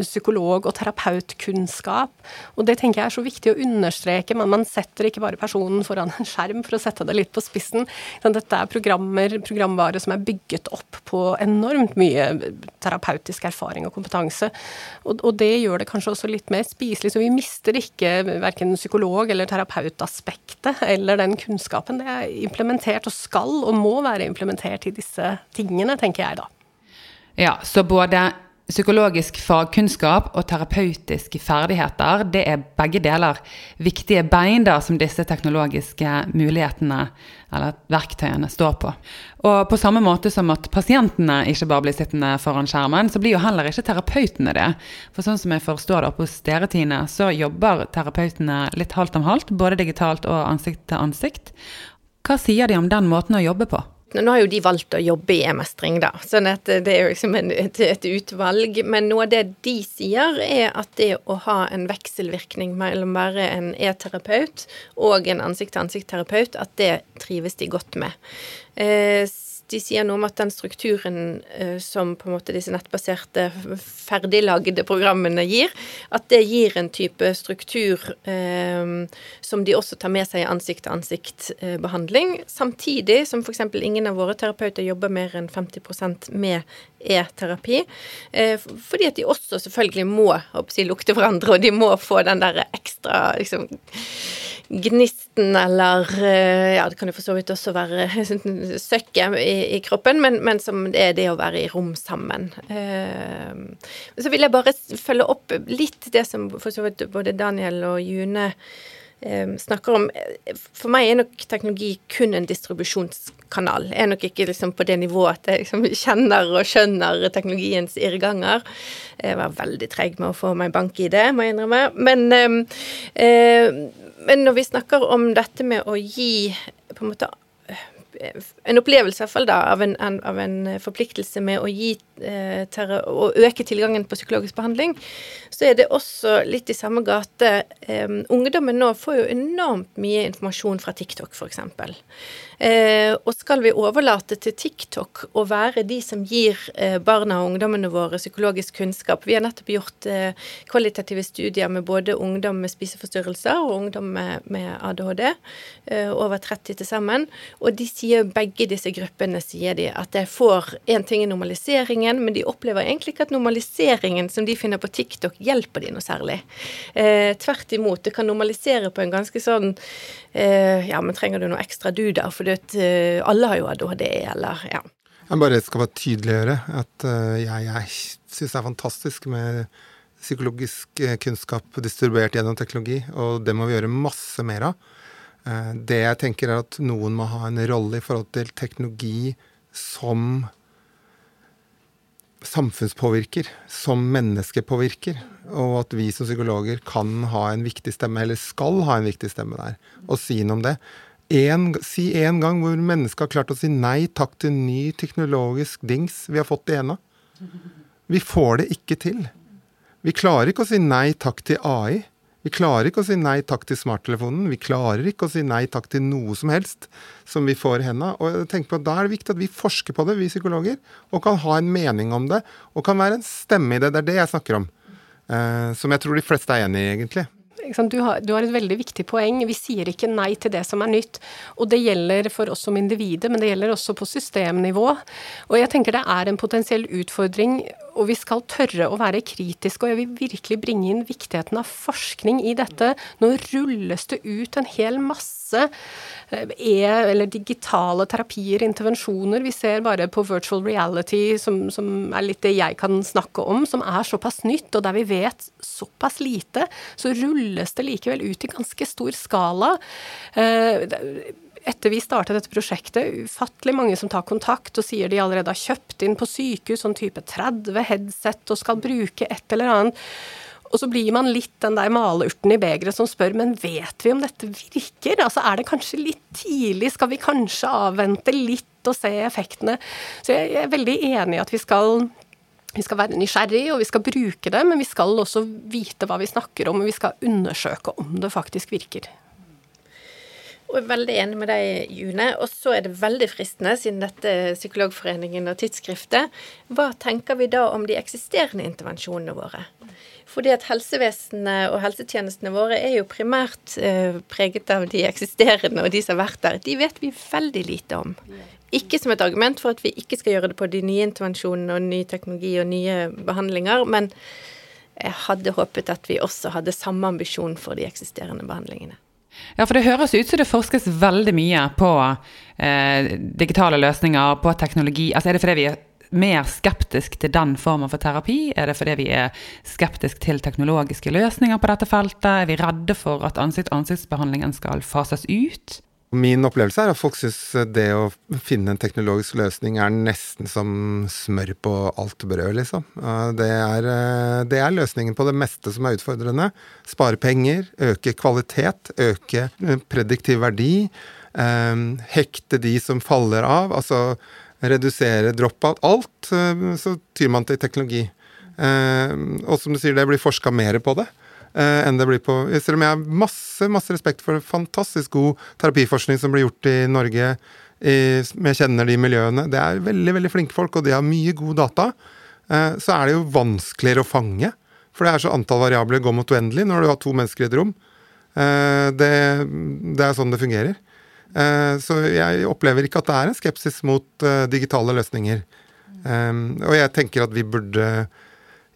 Speaker 4: psykolog- og terapeutkunnskap. Og det tenker jeg er så viktig å understreke. Men man setter ikke bare personen foran en skjerm for å sette det litt på spissen. Dette er programmer, programvare som er bygget opp på enormt mye terapeutisk erfaring og kompetanse. Og, og, det gjør det kanskje også litt mer spiselig, så vi mister ikke verken psykolog- eller terapeutaspektet eller den kunnskapen. Det er implementert og skal og må være implementert i disse tingene, tenker jeg da.
Speaker 1: Ja, så både Psykologisk fagkunnskap og terapeutiske ferdigheter det er begge deler viktige bein da, som disse teknologiske mulighetene eller verktøyene står på. Og på samme måte som at pasientene ikke bare blir sittende foran skjermen, så blir jo heller ikke terapeutene det. For sånn som jeg forstår det oppe hos dere, Tine, så jobber terapeutene litt halvt om halvt, både digitalt og ansikt til ansikt. Hva sier de om den måten å jobbe på?
Speaker 2: Nå har jo de valgt å jobbe i e-mestring, da, sånn at det er jo liksom et, et, utvalg. Men noe av det de sier, er at det å ha en vekselvirkning mellom være en e-terapeut og en ansikt-til-ansikt-terapeut, at det trives de godt med. Eh, de sier noe om at den strukturen uh, som på en måte disse nettbaserte, ferdiglagde programmene gir, at det gir en type struktur uh, som de også tar med seg i ansikt-til-ansikt-behandling. Samtidig som f.eks. ingen av våre terapeuter jobber mer enn 50% med e-terapi. Uh, fordi at de også selvfølgelig må si, lukte hverandre, og de må få den der ekstra liksom gnisten eller eh, Ja, det kan jo for så vidt også være søkket i, i, kroppen, men, men, som det er det å være i rom sammen. Eh, så vil jeg bare følge opp litt det som for så vidt både Daniel og June eh, snakker om. For meg er nok teknologi kun en distribusjonskanal. Jeg er nok ikke liksom på det nivået at jeg liksom kjenner og skjønner teknologiens irrganger. Jeg var veldig treg med å få meg bank i det, må jeg innrømme. Men eh, men når vi snakker om dette med å gi på en måte en opplevelse i hvert fall da, av en, av en forpliktelse med å gi eh, å øke tilgangen på psykologisk behandling, så er det også litt i samme gate. Eh, ungdommen nå får jo enormt mye informasjon fra TikTok, f.eks. Eh, og skal vi overlate til TikTok å være de som gir eh, barna og ungdommene våre psykologisk kunnskap Vi har nettopp gjort eh, kvalitative studier med både ungdom med spiseforstyrrelser og ungdom med, ADHD, over 30 til sammen. Og de sier begge disse gruppene sier de at det får én ting i normaliseringen, men de opplever egentlig ikke at normaliseringen som de finner på TikTok, hjelper de noe særlig. Eh, tvert imot. Det kan normalisere på en ganske sånn eh, Ja, men trenger du noe ekstra du, da? For fordi uh, alle har jo ADHD, eller ja.
Speaker 3: Jeg bare skal bare tydeliggjøre at uh, jeg, jeg syns det er fantastisk med psykologisk eh, kunnskap distribuert gjennom teknologi, og det må vi gjøre masse mer av. Det jeg tenker er at noen må ha en rolle i forhold til teknologi som samfunnspåvirker, som menneskepåvirker, og at vi som psykologer kan ha en viktig stemme, eller skal ha en viktig stemme der, og si noe om det en, si en gang hvor mennesket har klart å si nei takk til ny teknologisk dings vi har fått i henda. Vi får det ikke til. Vi klarer ikke å si nei takk til AI. Vi klarer ikke å si nei takk til smarttelefonen. Vi klarer ikke å si nei takk til noe som helst som vi får i henda. Og jeg på at Da er det viktig at vi forsker på det, vi psykologer, og kan ha en mening om det. Og kan være en stemme i det. Det er det jeg snakker om. Eh, som jeg tror de fleste er enig i, egentlig.
Speaker 4: Du har, du har, et veldig viktig poeng. Vi sier ikke nei til det som er nytt. Og det gjelder for oss som individer, men det gjelder også på systemnivå. Og jeg tenker det er en potensiell utfordring og vi skal tørre å være kritiske. Og jeg vil virkelig bringe inn viktigheten av forskning i dette. Nå rulles det ut en hel masse eh, e- eller digitale terapier, intervensjoner. Vi ser bare på virtual reality, som, som, er litt det jeg kan snakke om, som er såpass nytt, og der vi vet såpass lite, så rulles det likevel ut i ganske stor skala. Eh, etter vi startet dette prosjektet, ufattelig mange som tar kontakt og sier de allerede har kjøpt inn på sykehus sånn type 30 headset og skal bruke et eller annet. Og så blir man litt den der malurten i begeret som spør men vet vi om dette virker? Altså Er det kanskje litt tidlig? Skal vi kanskje avvente litt og se effektene? Så jeg er veldig enig i at vi skal vi skal være nysgjerrig, og vi skal bruke det, men vi skal også vite hva vi snakker om, og vi skal undersøke om det faktisk virker.
Speaker 2: Og er veldig enig med deg, June. Og så er det veldig fristende, siden dette Psykologforeningen og tidsskriftet, hva tenker vi da om de eksisterende intervensjonene våre? Fordi at helsevesenet og helsetjenestene våre er jo primært eh, preget av de eksisterende og de som har vært der. De vet vi veldig lite om. Ikke som et argument for at vi ikke skal gjøre det på de nye intervensjonene og ny teknologi og nye behandlinger, men jeg hadde håpet at vi også hadde samme ambisjon for de eksisterende behandlingene.
Speaker 1: Ja, for det høres ut som det forskes veldig mye på eh, digitale løsninger, på teknologi. Altså Er det fordi vi er mer skeptisk til den formen for terapi? Er det fordi vi er skeptisk til teknologiske løsninger på dette feltet? Er vi redde for at ansikt-ansiktsbehandlingen skal fases ut?
Speaker 3: Min opplevelse er at folk syns det å finne en teknologisk løsning er nesten som smør på alt brød, liksom. Det er, eh, det er, løsningen på det meste som er utfordrende. Spare penger, øke kvalitet, øke eh, prediktiv verdi. Eh, hekte de som faller av, altså redusere drop-out. Alt så tyr man til teknologi. Og som du sier, det blir forska mer på det eh, enn det blir på Selv om jeg har masse, masse respekt for fantastisk god terapiforskning som blir gjort i Norge jeg kjenner de miljøene. Det er veldig veldig flinke folk, og de har mye god data. Eh, så er det jo vanskeligere å fange. For det er så antall variabler går mot uendelig når du har to mennesker i et rom. Eh, det, det er sånn det fungerer. Eh, så jeg opplever ikke at det er en skepsis mot digitale løsninger. Og jeg tenker at vi burde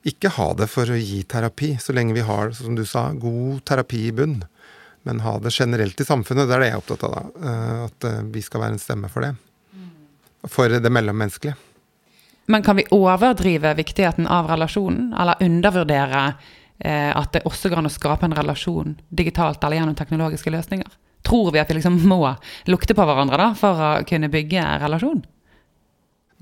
Speaker 3: ikke ha det for å gi terapi, så lenge vi har, som du sa, god terapi i bunn. Men ha det generelt i samfunnet. Det er det jeg er opptatt av, da. At vi skal være en stemme for det. For det mellommenneskelige.
Speaker 1: Men kan vi overdrive viktigheten av relasjonen, eller undervurdere eh, at det også går an å skape en relasjon digitalt eller gjennom teknologiske løsninger? Tror vi at vi liksom må lukte på hverandre da, for å kunne bygge relasjon?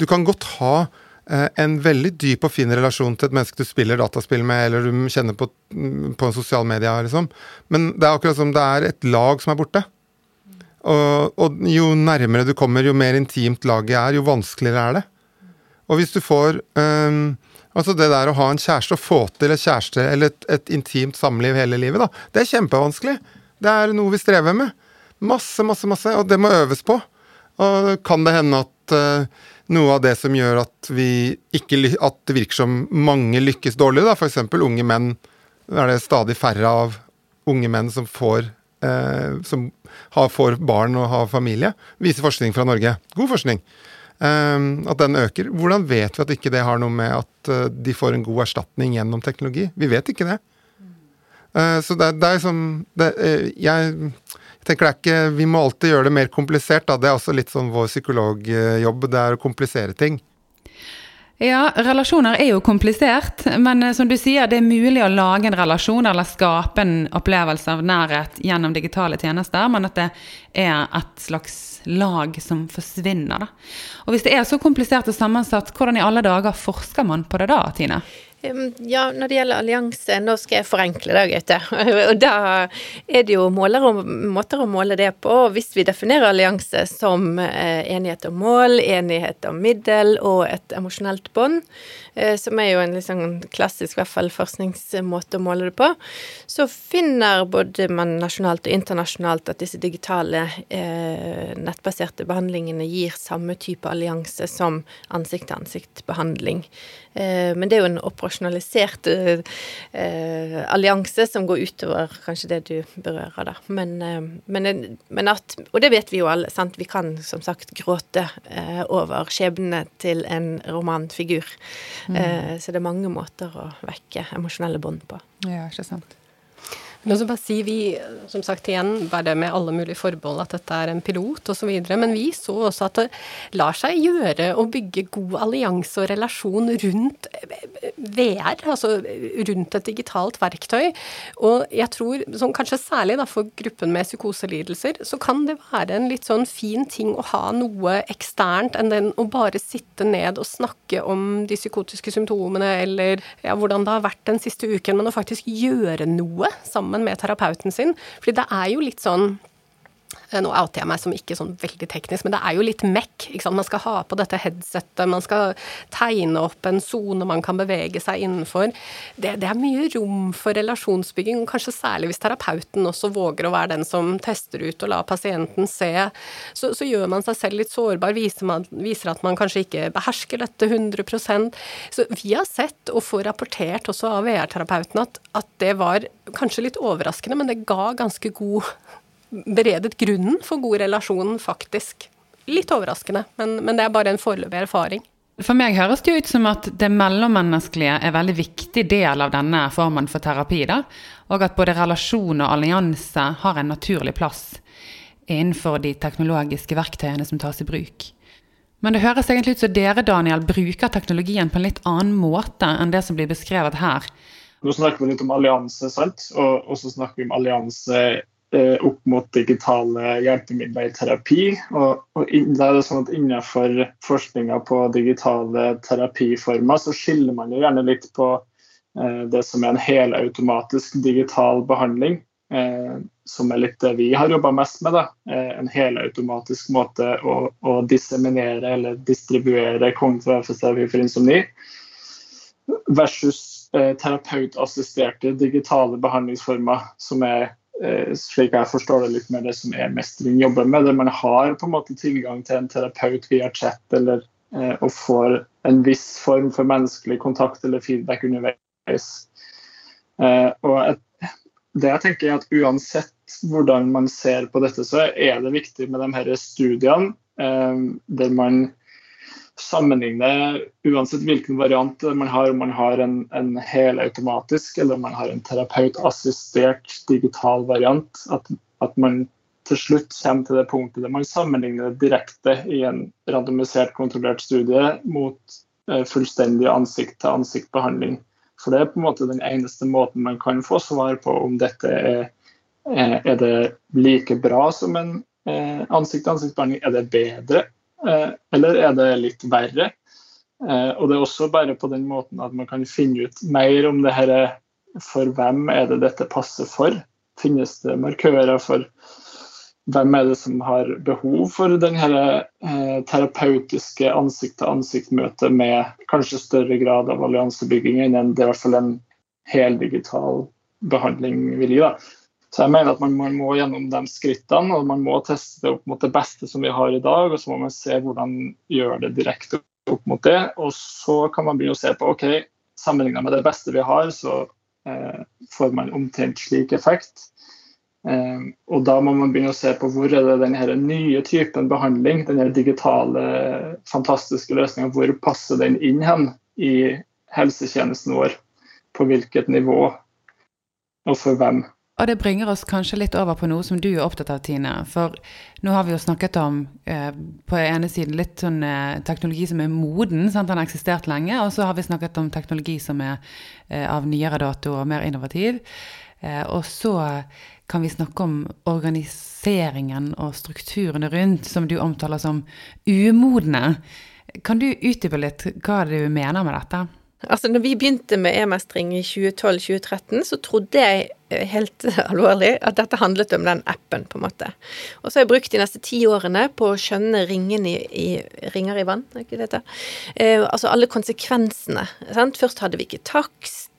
Speaker 3: Du kan godt ha eh, en veldig dyp og fin relasjon til et menneske du spiller dataspill med, eller du kjenner på, mm, på en sosial media, liksom. Men det er akkurat som det er et lag som er borte. Og, og jo nærmere du kommer, jo mer intimt laget er, jo vanskeligere er det. Og hvis du får um, Altså det der å ha en kjæreste, å få til et kjæreste eller et, et, intimt samliv hele livet, da, det er kjempevanskelig. Det er noe vi strever med. Masse, masse, masse. Og det må øves på. Og kan det hende at uh, noe av det som gjør at ikke At det virker som mange lykkes dårlig, da, f.eks. unge menn er det stadig færre av unge menn som får eh, som har, får barn og har familie, viser forskning fra Norge. God forskning. Eh, at den øker. Hvordan vet vi at ikke det har noe med at eh, de får en god erstatning gjennom teknologi? Vi vet ikke det. Eh, så det, det er som det, eh, jeg, jeg, tenker det er ikke Vi må alltid gjøre det mer komplisert. Da. Det er også litt sånn vår psykologjobb. Det er å komplisere ting.
Speaker 1: Ja, relasjoner er jo komplisert, men som du sier, det er mulig å lage en relasjon eller skape en opplevelse av nærhet gjennom digitale tjenester, men at det er et slags lag som forsvinner. Da. Og hvis det er så komplisert og sammensatt, hvordan i alle dager forsker man på det da, Tine?
Speaker 2: Ja, når det gjelder allianse, nå skal jeg forenkle det, Gaute. Og da er det jo og, måter å måle det på. Hvis vi definerer allianse som eh, enighet om mål, enighet om middel og et emosjonelt bånd, som er jo en liksom klassisk hvert fall, forskningsmåte å måle det på, så finner både man nasjonalt og internasjonalt at disse digitale eh, nettbaserte behandlingene gir samme type allianse som ansikt-til-ansikt-behandling. Eh, men det er jo en operasjonalisert eh, allianse som går utover kanskje det du berører, da. Men, eh, men, men, at Og det vet vi jo alle, sant. Vi kan som sagt gråte over skjebnene til en romanfigur. Mm. Så det er mange måter å vekke emosjonelle bånd på.
Speaker 1: Ja, ikke sant.
Speaker 4: Men også bare si, vi, som sagt igjen, bare med alle mulige forbehold at dette er en pilot osv., men vi så også at det lar seg gjøre å bygge god allianse og relasjon rundt VR, altså rundt et digitalt verktøy. Og jeg tror, sånn, kanskje særlig da, for gruppen med psykoselidelser, så kan det være en litt sånn fin ting å ha noe eksternt enn den å bare sitte ned og snakke om de psykotiske symptomene eller ja, hvordan det har vært den siste uken, men å faktisk gjøre noe sammen sammen med terapeuten sin. Fordi det er jo litt sånn nå outer jeg meg som ikke sånn veldig teknisk, men det er jo litt mekk. Man skal ha på dette headsetet, man skal tegne opp en sone man kan bevege seg innenfor. Det, det, er mye rom for relasjonsbygging, kanskje særlig hvis terapeuten også våger å være den som tester ut og lar pasienten se. Så, så gjør man seg selv litt sårbar, viser, man, viser, at man kanskje ikke behersker dette 100% Så vi har sett og får rapportert også av VR-terapeuten at, at det var kanskje litt overraskende, men det ga ganske god beredet grunnen for god relasjon, faktisk. Litt overraskende, men, men det er bare en foreløpig erfaring.
Speaker 1: For meg høres det ut som at det mellommenneskelige er en veldig viktig del av denne formen for terapi. Da. Og at både relasjon og allianse har en naturlig plass innenfor de teknologiske verktøyene som tas i bruk. Men det høres egentlig ut som dere Daniel, bruker teknologien på en litt annen måte enn det som blir beskrevet her.
Speaker 5: Nå snakker vi litt om allianse, sant? og, så snakker vi om allianse opp mot digitale hjelpemidler i terapi. Og, og da er det sånn at Innenfor forskninga på digitale terapiformer så skiller man jo gjerne litt på eh, det som er en helautomatisk digital behandling, eh, som er litt det vi har jobba mest med. Eh, en helautomatisk måte å, å, disseminere eller distribuere kognitiv insomni, versus eh, terapeutassisterte digitale behandlingsformer, som er eh, slik jeg forstår det, litt mer det som er mestring jobber med. Der man har på en måte tilgang til en terapeut via chat eller eh, og får en viss form for menneskelig kontakt eller feedback underveis. Eh, og et, det jeg tenker er at Uansett hvordan man ser på dette, så er det viktig med de her studiene eh, der man sammenligne uansett hvilken variant man har, om man har en, en helautomatisk eller om man har en terapeutassistert digital variant. At, at, man til slutt kommer til det punktet der man sammenligner det direkte i en randomisert, kontrollert studie mot eh, fullstendig ansikt-til-ansikt-behandling. For det er på en måte den eneste måten man kan få svar på om dette er, eh, er det like bra som en eh, ansikt-til-ansikt-behandling, er det bedre eller er det litt verre? Eh, og det er også bare på den måten at man kan finne ut mer om det her for hvem er det dette passer for. Finnes det markører for hvem er det som har behov for denne eh, terapeutiske ansikt-til-ansikt-møtet med kanskje større grad av alliansebygging enn det i hvert fall en heldigital behandling vil gi. da. Så jeg mener at man, man, må gjennom de skrittene, og man må teste det opp mot det beste som vi har i dag. Og så må man se hvordan gjør det direkte opp mot det. Og så kan man begynne å se på ok, sammenlignet med det beste vi har, så eh, får man omtrent slik effekt. Eh, og da må man begynne å se på hvor er det denne nye typen behandling, denne digitale, fantastiske løsninga, hvor passer den inn hen i helsetjenesten vår? På hvilket nivå, og for hvem?
Speaker 1: Og det bringer oss kanskje litt over på noe som du er opptatt av, Tine. For nå har vi jo snakket om eh, på ene siden litt sånn eh, teknologi som er moden, sant? den har eksistert lenge. Og så har vi snakket om teknologi som er eh, av nyere dato og mer innovativ. Eh, og så kan vi snakke om organiseringen og strukturene rundt, som du omtaler som umodne. Kan du utdype litt hva du mener med dette?
Speaker 2: Altså, når vi begynte med e-mestring i 2012-2013, så trodde jeg helt alvorlig at dette handlet om den appen, på en måte. Og så har jeg brukt de neste ti årene på å skjønne ringene i, i ringer i vann, er ikke dette? Eh, altså alle konsekvensene. Sant? Først hadde vi ikke takst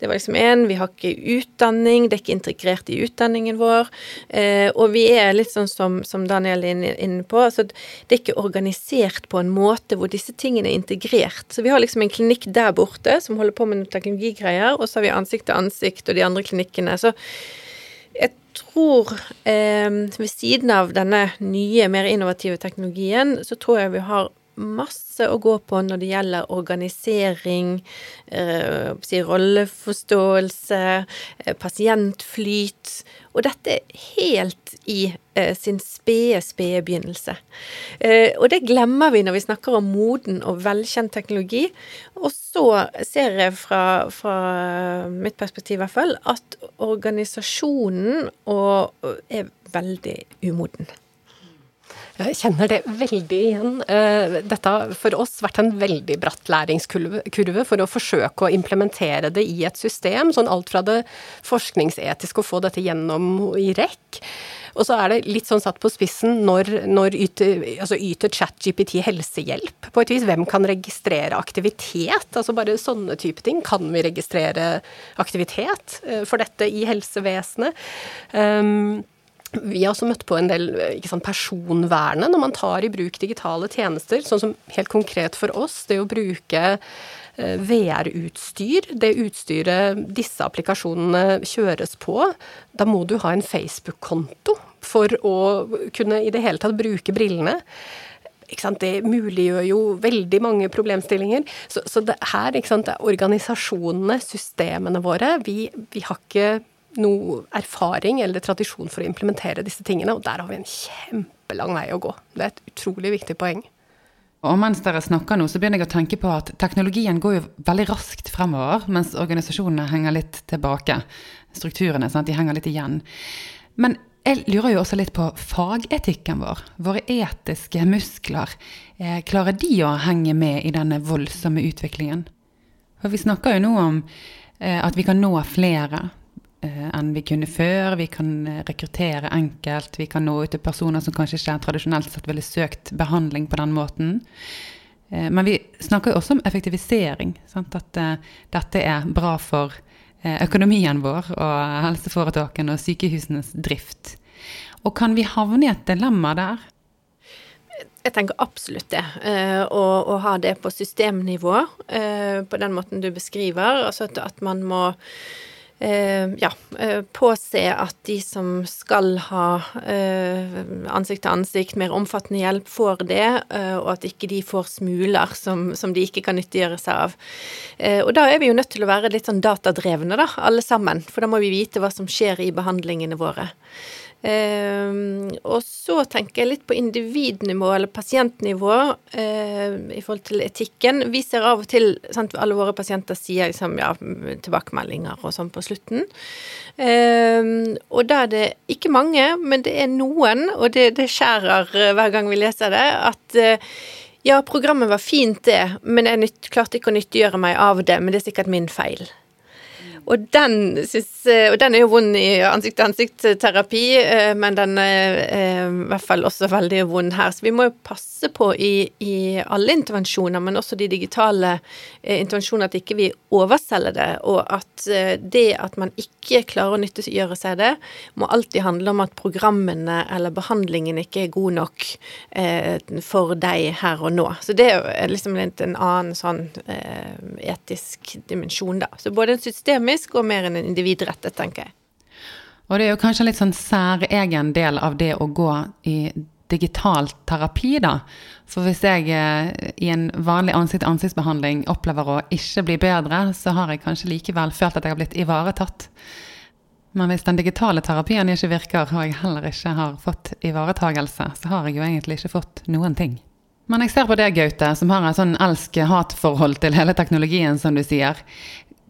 Speaker 2: det var liksom én. Vi har ikke utdanning, det er ikke integrert i utdanningen vår. Eh, og vi er litt sånn som, som Daniel er inne på, altså det er ikke organisert på en måte hvor disse tingene er integrert. Så vi har liksom en klinikk der borte som holder på med noen teknologigreier, og så har vi ansikt til ansikt og de andre klinikkene. Så jeg tror eh, ved siden av denne nye, mer innovative teknologien, så tror jeg vi har masse å gå på når det gjelder organisering, eh, si rolleforståelse, eh, pasientflyt. Og dette helt i eh, sin spede, spede begynnelse. Eh, og det glemmer vi når vi snakker om moden og velkjent teknologi. Og så ser jeg fra, fra mitt perspektiv i hvert fall at organisasjonen er veldig umoden.
Speaker 4: Jeg kjenner det veldig igjen. Eh, dette har for oss vært en veldig bratt læringskurve for å forsøke å implementere det i et system. Sånn alt fra det forskningsetiske å få dette gjennom i rekk. Og så er det litt sånn satt på spissen når, når yter, altså yter ChatGPT helsehjelp på et vis. Hvem kan registrere aktivitet? Altså bare sånne type ting. Kan vi registrere aktivitet eh, for dette i helsevesenet? Um, vi har også møtt på en del sant, personvernet når man tar i bruk digitale tjenester. Sånn som helt konkret for oss, det å bruke eh, VR-utstyr, det utstyret disse applikasjonene kjøres på, da må du ha en Facebook-konto for å kunne i det hele tatt bruke brillene. Det muliggjør jo veldig mange problemstillinger. Så, så det her, sant, organisasjonene, systemene våre, vi, vi har ikke noe erfaring eller tradisjon for å implementere disse tingene, og der har vi en kjempelang vei å gå. Det er et utrolig viktig poeng.
Speaker 1: Og mens dere snakker nå, så begynner jeg å tenke på at teknologien går jo veldig raskt fremover, mens organisasjonene henger litt tilbake. Strukturene, sant? de henger litt igjen. Men jeg lurer jo også litt på fagetikken vår. Våre etiske muskler. Eh, klarer de å henge med i denne voldsomme utviklingen? For vi snakker jo nå om eh, at vi kan nå flere enn vi kunne før. Vi kan eh, rekruttere enkelt. Vi kan nå ut til personer som kanskje ikke tradisjonelt sett ville søkt behandling på den måten. Eh, men vi snakker jo også om effektivisering. Sant? At dette er bra for eh, økonomien vår og helseforetakene og sykehusenes drift. Og kan vi havne i et dilemma der?
Speaker 2: Jeg tenker absolutt det. Å, ha det på systemnivå på den måten du beskriver. Altså at, man må Eh, ja, eh, påse at de som skal ha eh, ansikt til ansikt, mer omfattende hjelp, får det, og at ikke de får smuler som, som de ikke kan nyttiggjøre seg av. Og da er vi jo nødt til å være litt sånn datadrevne, da, alle sammen. For da må vi vite hva som skjer i behandlingene våre. Uh, og så tenker jeg litt på individnivå eller pasientnivå uh, i forhold til etikken. Vi ser av og til sant, Alle våre pasienter sier liksom, ja, tilbakemeldinger og sånn på slutten. Uh, og da er det ikke mange, men det er noen, og det, det skjærer eh, hver gang vi leser det, at ja, programmet var fint, det, men jeg nytt, klarte ikke å nyttiggjøre meg av det. Men det er sikkert min feil. Og den, synes, eh, og den er jo vond i ansikt-til-ansikt-terapi, eh, men den er eh, i hvert fall også veldig vond her. Så vi må jo passe på i, i alle intervensjoner, men også de digitale intervensjonene, at ikke vi overselger det, og at det at man ikke klarer å nyttiggjøre seg det, må alltid handle om at programmene eller behandlingen ikke er god nok for deg her og nå. Så det er liksom en annen sånn etisk dimensjon, da. Så både en systemisk økonomisk og mer enn individrettet, tenker jeg.
Speaker 1: Og det er jo kanskje en litt sånn særegen del av det å gå i digital terapi, da. For hvis jeg eh, i en vanlig ansikt-til-ansiktsbehandling opplever å ikke bli bedre, så har jeg kanskje likevel følt at jeg har blitt ivaretatt. Men hvis den digitale terapien ikke virker, og jeg heller ikke har fått ivaretagelse, så har jeg jo egentlig ikke fått noen ting. Men jeg ser på deg, Gaute, som har et sånn elsk-hat-forhold til hele teknologien, som du sier.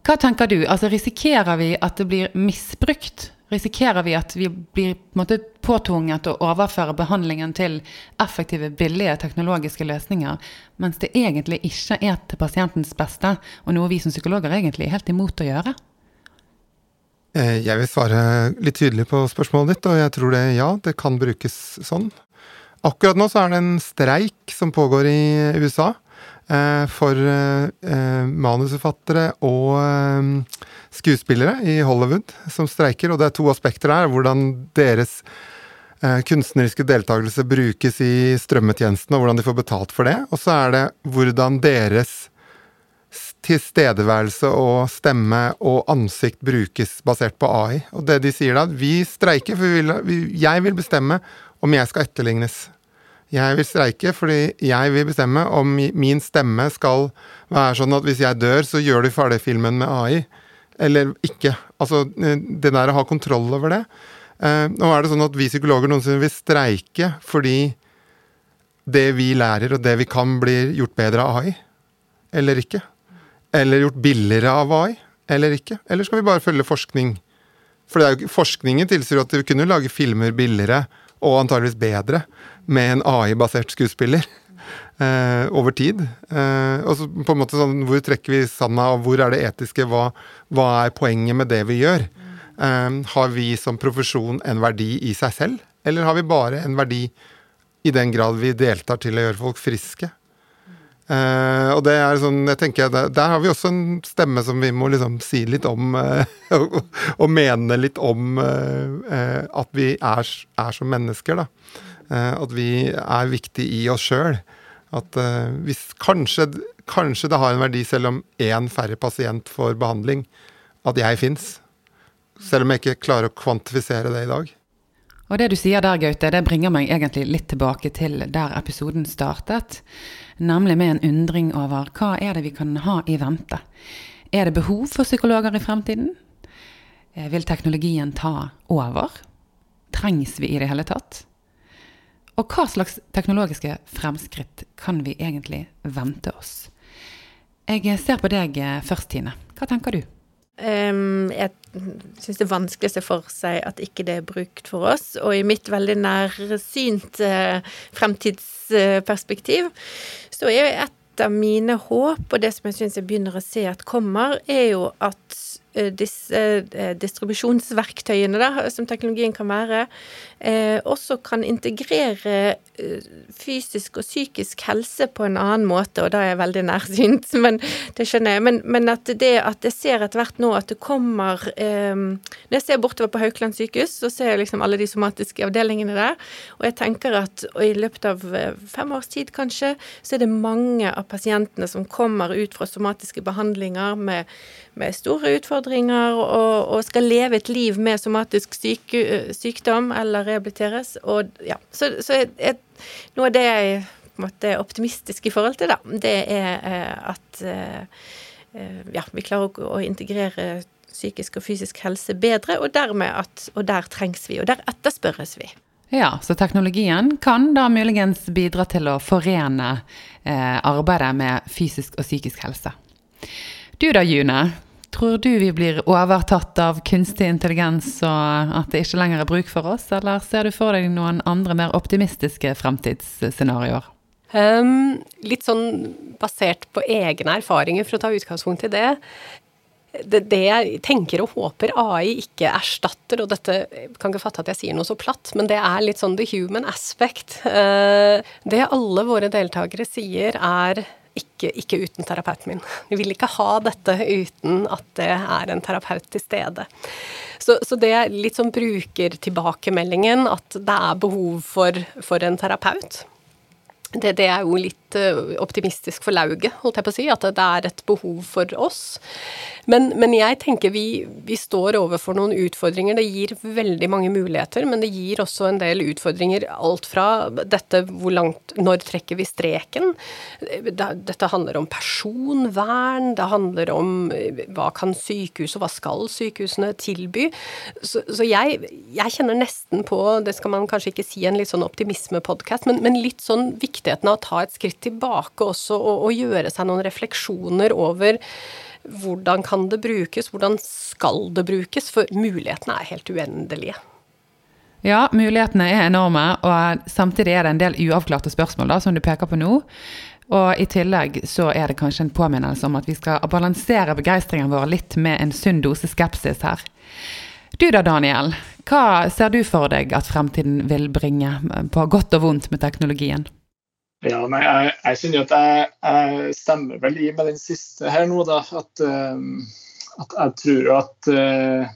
Speaker 1: Hva tenker du? Altså, risikerer vi at det blir misbrukt? Risikerer vi at vi blir på måte, påtvunget å overføre behandlingen til effektive, billige teknologiske løsninger, mens det egentlig ikke er til pasientens beste, og noe vi som psykologer egentlig er helt imot å gjøre?
Speaker 3: Eh, jeg vil svare litt tydelig på spørsmålet ditt, og jeg tror det ja, det kan brukes sånn. Akkurat nå så er det en streik som pågår i USA. Eh, for eh, manusforfattere og eh, skuespillere i Hollywood som streiker. Og det er to aspekter der. Hvordan deres kunstneriske deltakelse brukes i strømmetjenesten, og hvordan de får betalt for det. Og så er det hvordan deres tilstedeværelse og stemme og ansikt brukes basert på AI. Og det de sier da, vi streiker, for vi vil, jeg vil bestemme om jeg skal etterlignes. Jeg vil streike fordi jeg vil bestemme om min stemme skal være sånn at hvis jeg dør, så gjør du ferdig filmen med AI. Eller ikke. Altså, eh, det der å ha kontroll over det. Eh, nå er det sånn at vi psykologer noensinne vil streike fordi det vi lærer og det vi kan, blir gjort bedre av AI. Eller ikke. Eller gjort billigere av AI. Eller ikke. Eller skal vi bare følge forskning? For forskningen tilsier at vi kunne lage filmer billigere og antageligvis bedre med en AI-basert skuespiller. Uh, over tid. Uh, og så på en måte sånn, Hvor trekker vi sanda, og hvor er det etiske? Hva, hva er poenget med det vi gjør? Uh, har vi som profesjon en verdi i seg selv, eller har vi bare en verdi i den grad vi deltar til å gjøre folk friske? Og det er sånn, jeg tenker, der, der, har vi også en stemme som vi må liksom si litt om, og, og, mene litt om at vi er, er, som mennesker, da. At vi er viktige i oss sjøl. At hvis kanskje, kanskje, det har en verdi selv om én færre pasient får behandling, at jeg fins. Selv om jeg ikke klarer å kvantifisere det i dag.
Speaker 1: Og det du sier der, Gaute, det bringer meg egentlig litt tilbake til der episoden startet. Nemlig med en undring over hva er det vi kan ha i vente. Er det behov for psykologer i fremtiden? Eh, vil teknologien ta over? Trengs vi i det hele tatt? Og hva slags teknologiske fremskritt kan vi egentlig vente oss? Jeg ser på deg eh, først, Tine. Hva tenker du?
Speaker 2: Um, jeg syns det er vanskelig å se for seg at ikke det er brukt for oss. Og i mitt veldig nærsynt uh, fremtidsperspektiv så er jo et av mine håp, og det som jeg syns jeg begynner å se at kommer, er jo at disse eh, distribusjonsverktøyene da, som teknologien kan være, eh, også kan integrere fysisk og psykisk helse på en annen måte, og da er jeg veldig nærsynt, men det skjønner jeg. Men, men at, det, at jeg ser etter hvert nå at det kommer eh, Når jeg ser bortover på Haukeland sykehus, så ser jeg liksom alle de somatiske avdelingene der, og jeg tenker at i løpet av fem års tid kanskje, så er det mange av pasientene som kommer ut fra somatiske behandlinger med, med store utfordringer og, og, skal leve et liv med somatisk syke, sykdom eller rehabiliteres. Og, ja. Så, så jeg, jeg, noe av det jeg måte er optimistisk i forhold til, da, det er eh, at eh, eh, ja, vi klarer å, å integrere psykisk og fysisk helse bedre, og at Og der trengs vi, og der etterspørres vi.
Speaker 1: Ja, så teknologien kan da muligens bidra til å forene eh, arbeidet med fysisk og psykisk helse. Du da, June. Tror du vi blir overtatt av kunstig intelligens og at det ikke lenger er bruk for oss, eller ser du for deg noen andre mer optimistiske fremtidsscenarioer?
Speaker 4: Um, litt sånn basert på egne erfaringer, for å ta utgangspunkt i det det, det, jeg tenker og håper AI ikke erstatter, og dette kan ikke fatte at jeg sier noe så platt, men det er litt sånn the human aspect. Eh, det alle våre deltakere sier er ikke, ikke, uten terapeuten min. Vi vil ikke ha dette uten at det er en terapeut til stede. Så, så det er litt sånn brukertilbakemeldingen, at det er behov for, for en terapeut. Det, det, er jo litt eh, optimistisk for lauget, holdt jeg på å si, at det er et behov for oss. Men, men jeg tenker vi, vi, står overfor noen utfordringer. Det gir veldig mange muligheter, men det gir også en del utfordringer. Alt fra dette hvor langt Når trekker vi streken? Dette handler om personvern, det handler om eh, hva kan sykehus og hva skal sykehusene tilby? Så, så jeg, jeg, kjenner nesten på, det skal man kanskje ikke si en litt sånn optimismepodkast, men, men litt sånn viktigheten av å ta et skritt tilbake også og, og gjøre seg noen refleksjoner over hvordan kan det brukes, hvordan skal det brukes? For mulighetene er helt uendelige.
Speaker 1: Ja, mulighetene er enorme, og samtidig er det en del uavklarte spørsmål da, som du peker på nå. Og i tillegg så er det kanskje en påminnelse om at vi skal balansere begeistringen vår litt med en sunn dose skepsis her. Du da, Daniel. Hva ser du for deg at fremtiden vil bringe, på godt og vondt, med teknologien?
Speaker 5: Ja, nei, jeg, jeg kjenner at jeg, jeg, stemmer vel i med den siste her nå, da. At, uh, at jeg tror at uh,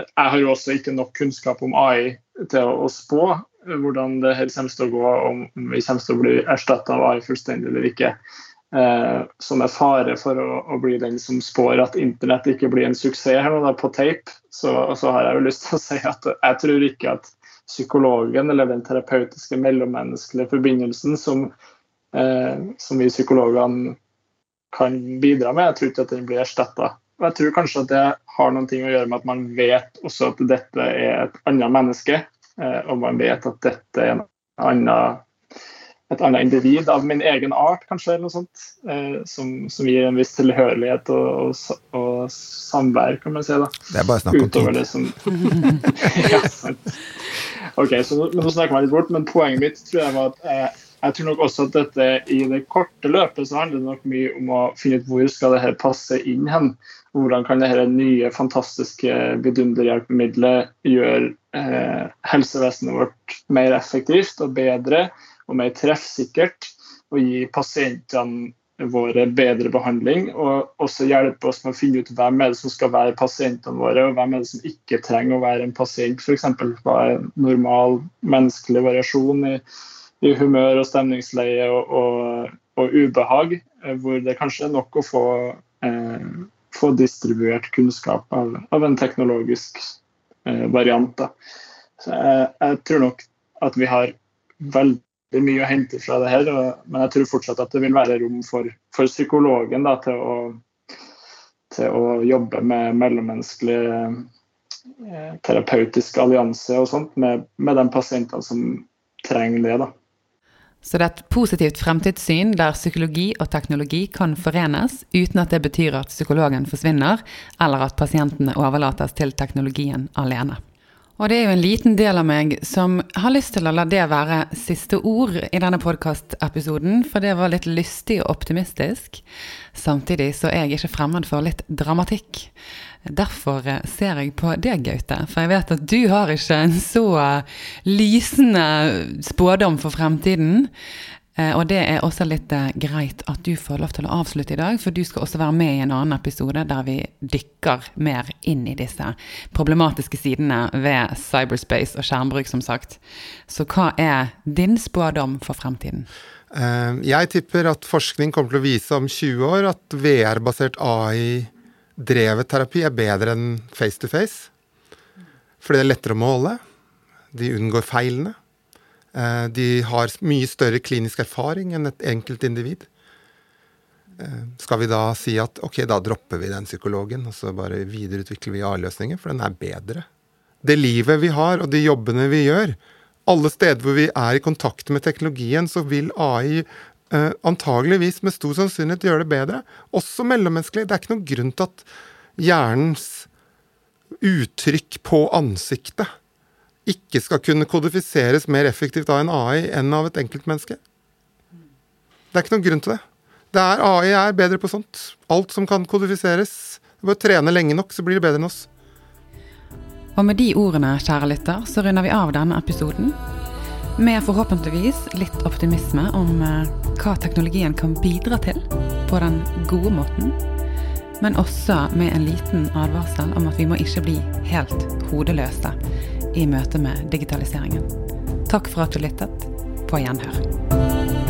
Speaker 5: Jeg har jo også ikke nok kunnskap om AI til å, å spå hvordan det her kommer til å gå, om vi kommer til å bli erstatta av AI fullstendig eller ikke. Uh, som er fare for å, å, bli den som spår at internett ikke blir en suksess her nå da, på tape, så, så har jeg jo lyst til å si at jeg tror ikke at psykologen eller den terapeutiske mellommenneskelige forbindelsen som, eh, som vi psykologene kan bidra med. Jeg tror ikke at den blir erstatta. Jeg tror kanskje at det har noe å gjøre med at man vet også at dette er et annet menneske, eh, og man vet at dette er en annen et annet individ av min egen art, kanskje, eller noe sånt, eh, som, som, gir en viss tilhørighet og, og, og, samvær, kan man si. da.
Speaker 3: Det er bare snakk om
Speaker 5: tid. Det som, ja, sant. Ok, så nå snakker jeg litt bort, men poenget mitt tror jeg var at eh, jeg tror nok også at dette i det korte løpet så handler det nok mye om å finne ut hvor skal dette passe inn hen. Hvordan kan dette nye, fantastiske vidunderhjelpemiddelet gjøre eh, helsevesenet vårt mer effektivt og bedre og mer treffsikkert, og gi pasientene våre bedre behandling, og også hjelpe oss med å finne ut hvem er det som skal være pasientene våre, og hvem er det som ikke trenger å være en pasient. F.eks. hva er normal menneskelig variasjon i, i humør og stemningsleie og, og, og, ubehag, eh, hvor det kanskje er nok å få, eh, få distribuert kunnskap av, av en teknologisk eh, variant. Da. Så jeg, jeg tror nok at vi har veldig det er mye å hente fra det her, men jeg tror fortsatt at det vil være rom for, for psykologen da, til, å, til, å, jobbe med mellommenneskelig eh, terapeutisk allianse og sånt med, med de pasientene som trenger det. da.
Speaker 1: Så det er et positivt fremtidssyn der psykologi og teknologi kan forenes, uten at det betyr at psykologen forsvinner, eller at pasientene overlates til teknologien alene. Og det er jo en liten del av meg som har lyst til å la det være siste ord i denne podkastepisoden, for det var litt lystig og optimistisk. Samtidig så er jeg ikke fremmed for litt dramatikk. Derfor eh, ser jeg på deg, Gaute, for jeg vet at du har ikke en så lysende spådom for fremtiden. Eh, og det er også litt eh, greit at du får lov til å avslutte i dag, for du skal også være med i en annen episode der vi dykker mer inn i disse problematiske sidene ved cyberspace og skjermbruk, som sagt. Så hva er din spådom for fremtiden?
Speaker 3: Eh, jeg tipper at forskning kommer til å vise om 20 år at VR-basert AI-drevet terapi er bedre enn face to face. Fordi det er lettere å måle. De unngår feilene. Eh, de har mye større klinisk erfaring enn et enkelt individ. Eh, skal vi da si at ok, da dropper vi den psykologen, og så bare videreutvikler vi A-løsninger, for den er bedre? Det livet vi har, og de jobbene vi gjør, alle steder hvor vi er i kontakt med teknologien, så vil AI eh, antageligvis med stor sannsynlighet gjøre det bedre. Også mellommenneskelig. Det er ikke noen grunn til at hjernens uttrykk på ansiktet ikke skal kunne kodifiseres mer effektivt av en AI enn av et enkeltmenneske. Det er ikke noen grunn til det. det er, AI er bedre på sånt. Alt som kan kodifiseres. Bare trene lenge nok, så blir det bedre enn oss.
Speaker 1: Og med de ordene, kjære lytter, så runder vi av denne episoden. Med forhåpentligvis litt optimisme om eh, hva teknologien kan bidra til på den gode måten. Men også med en liten advarsel om at vi må ikke bli helt hodeløse i møte med digitaliseringen. Takk for at du lyttet. På gjenhør.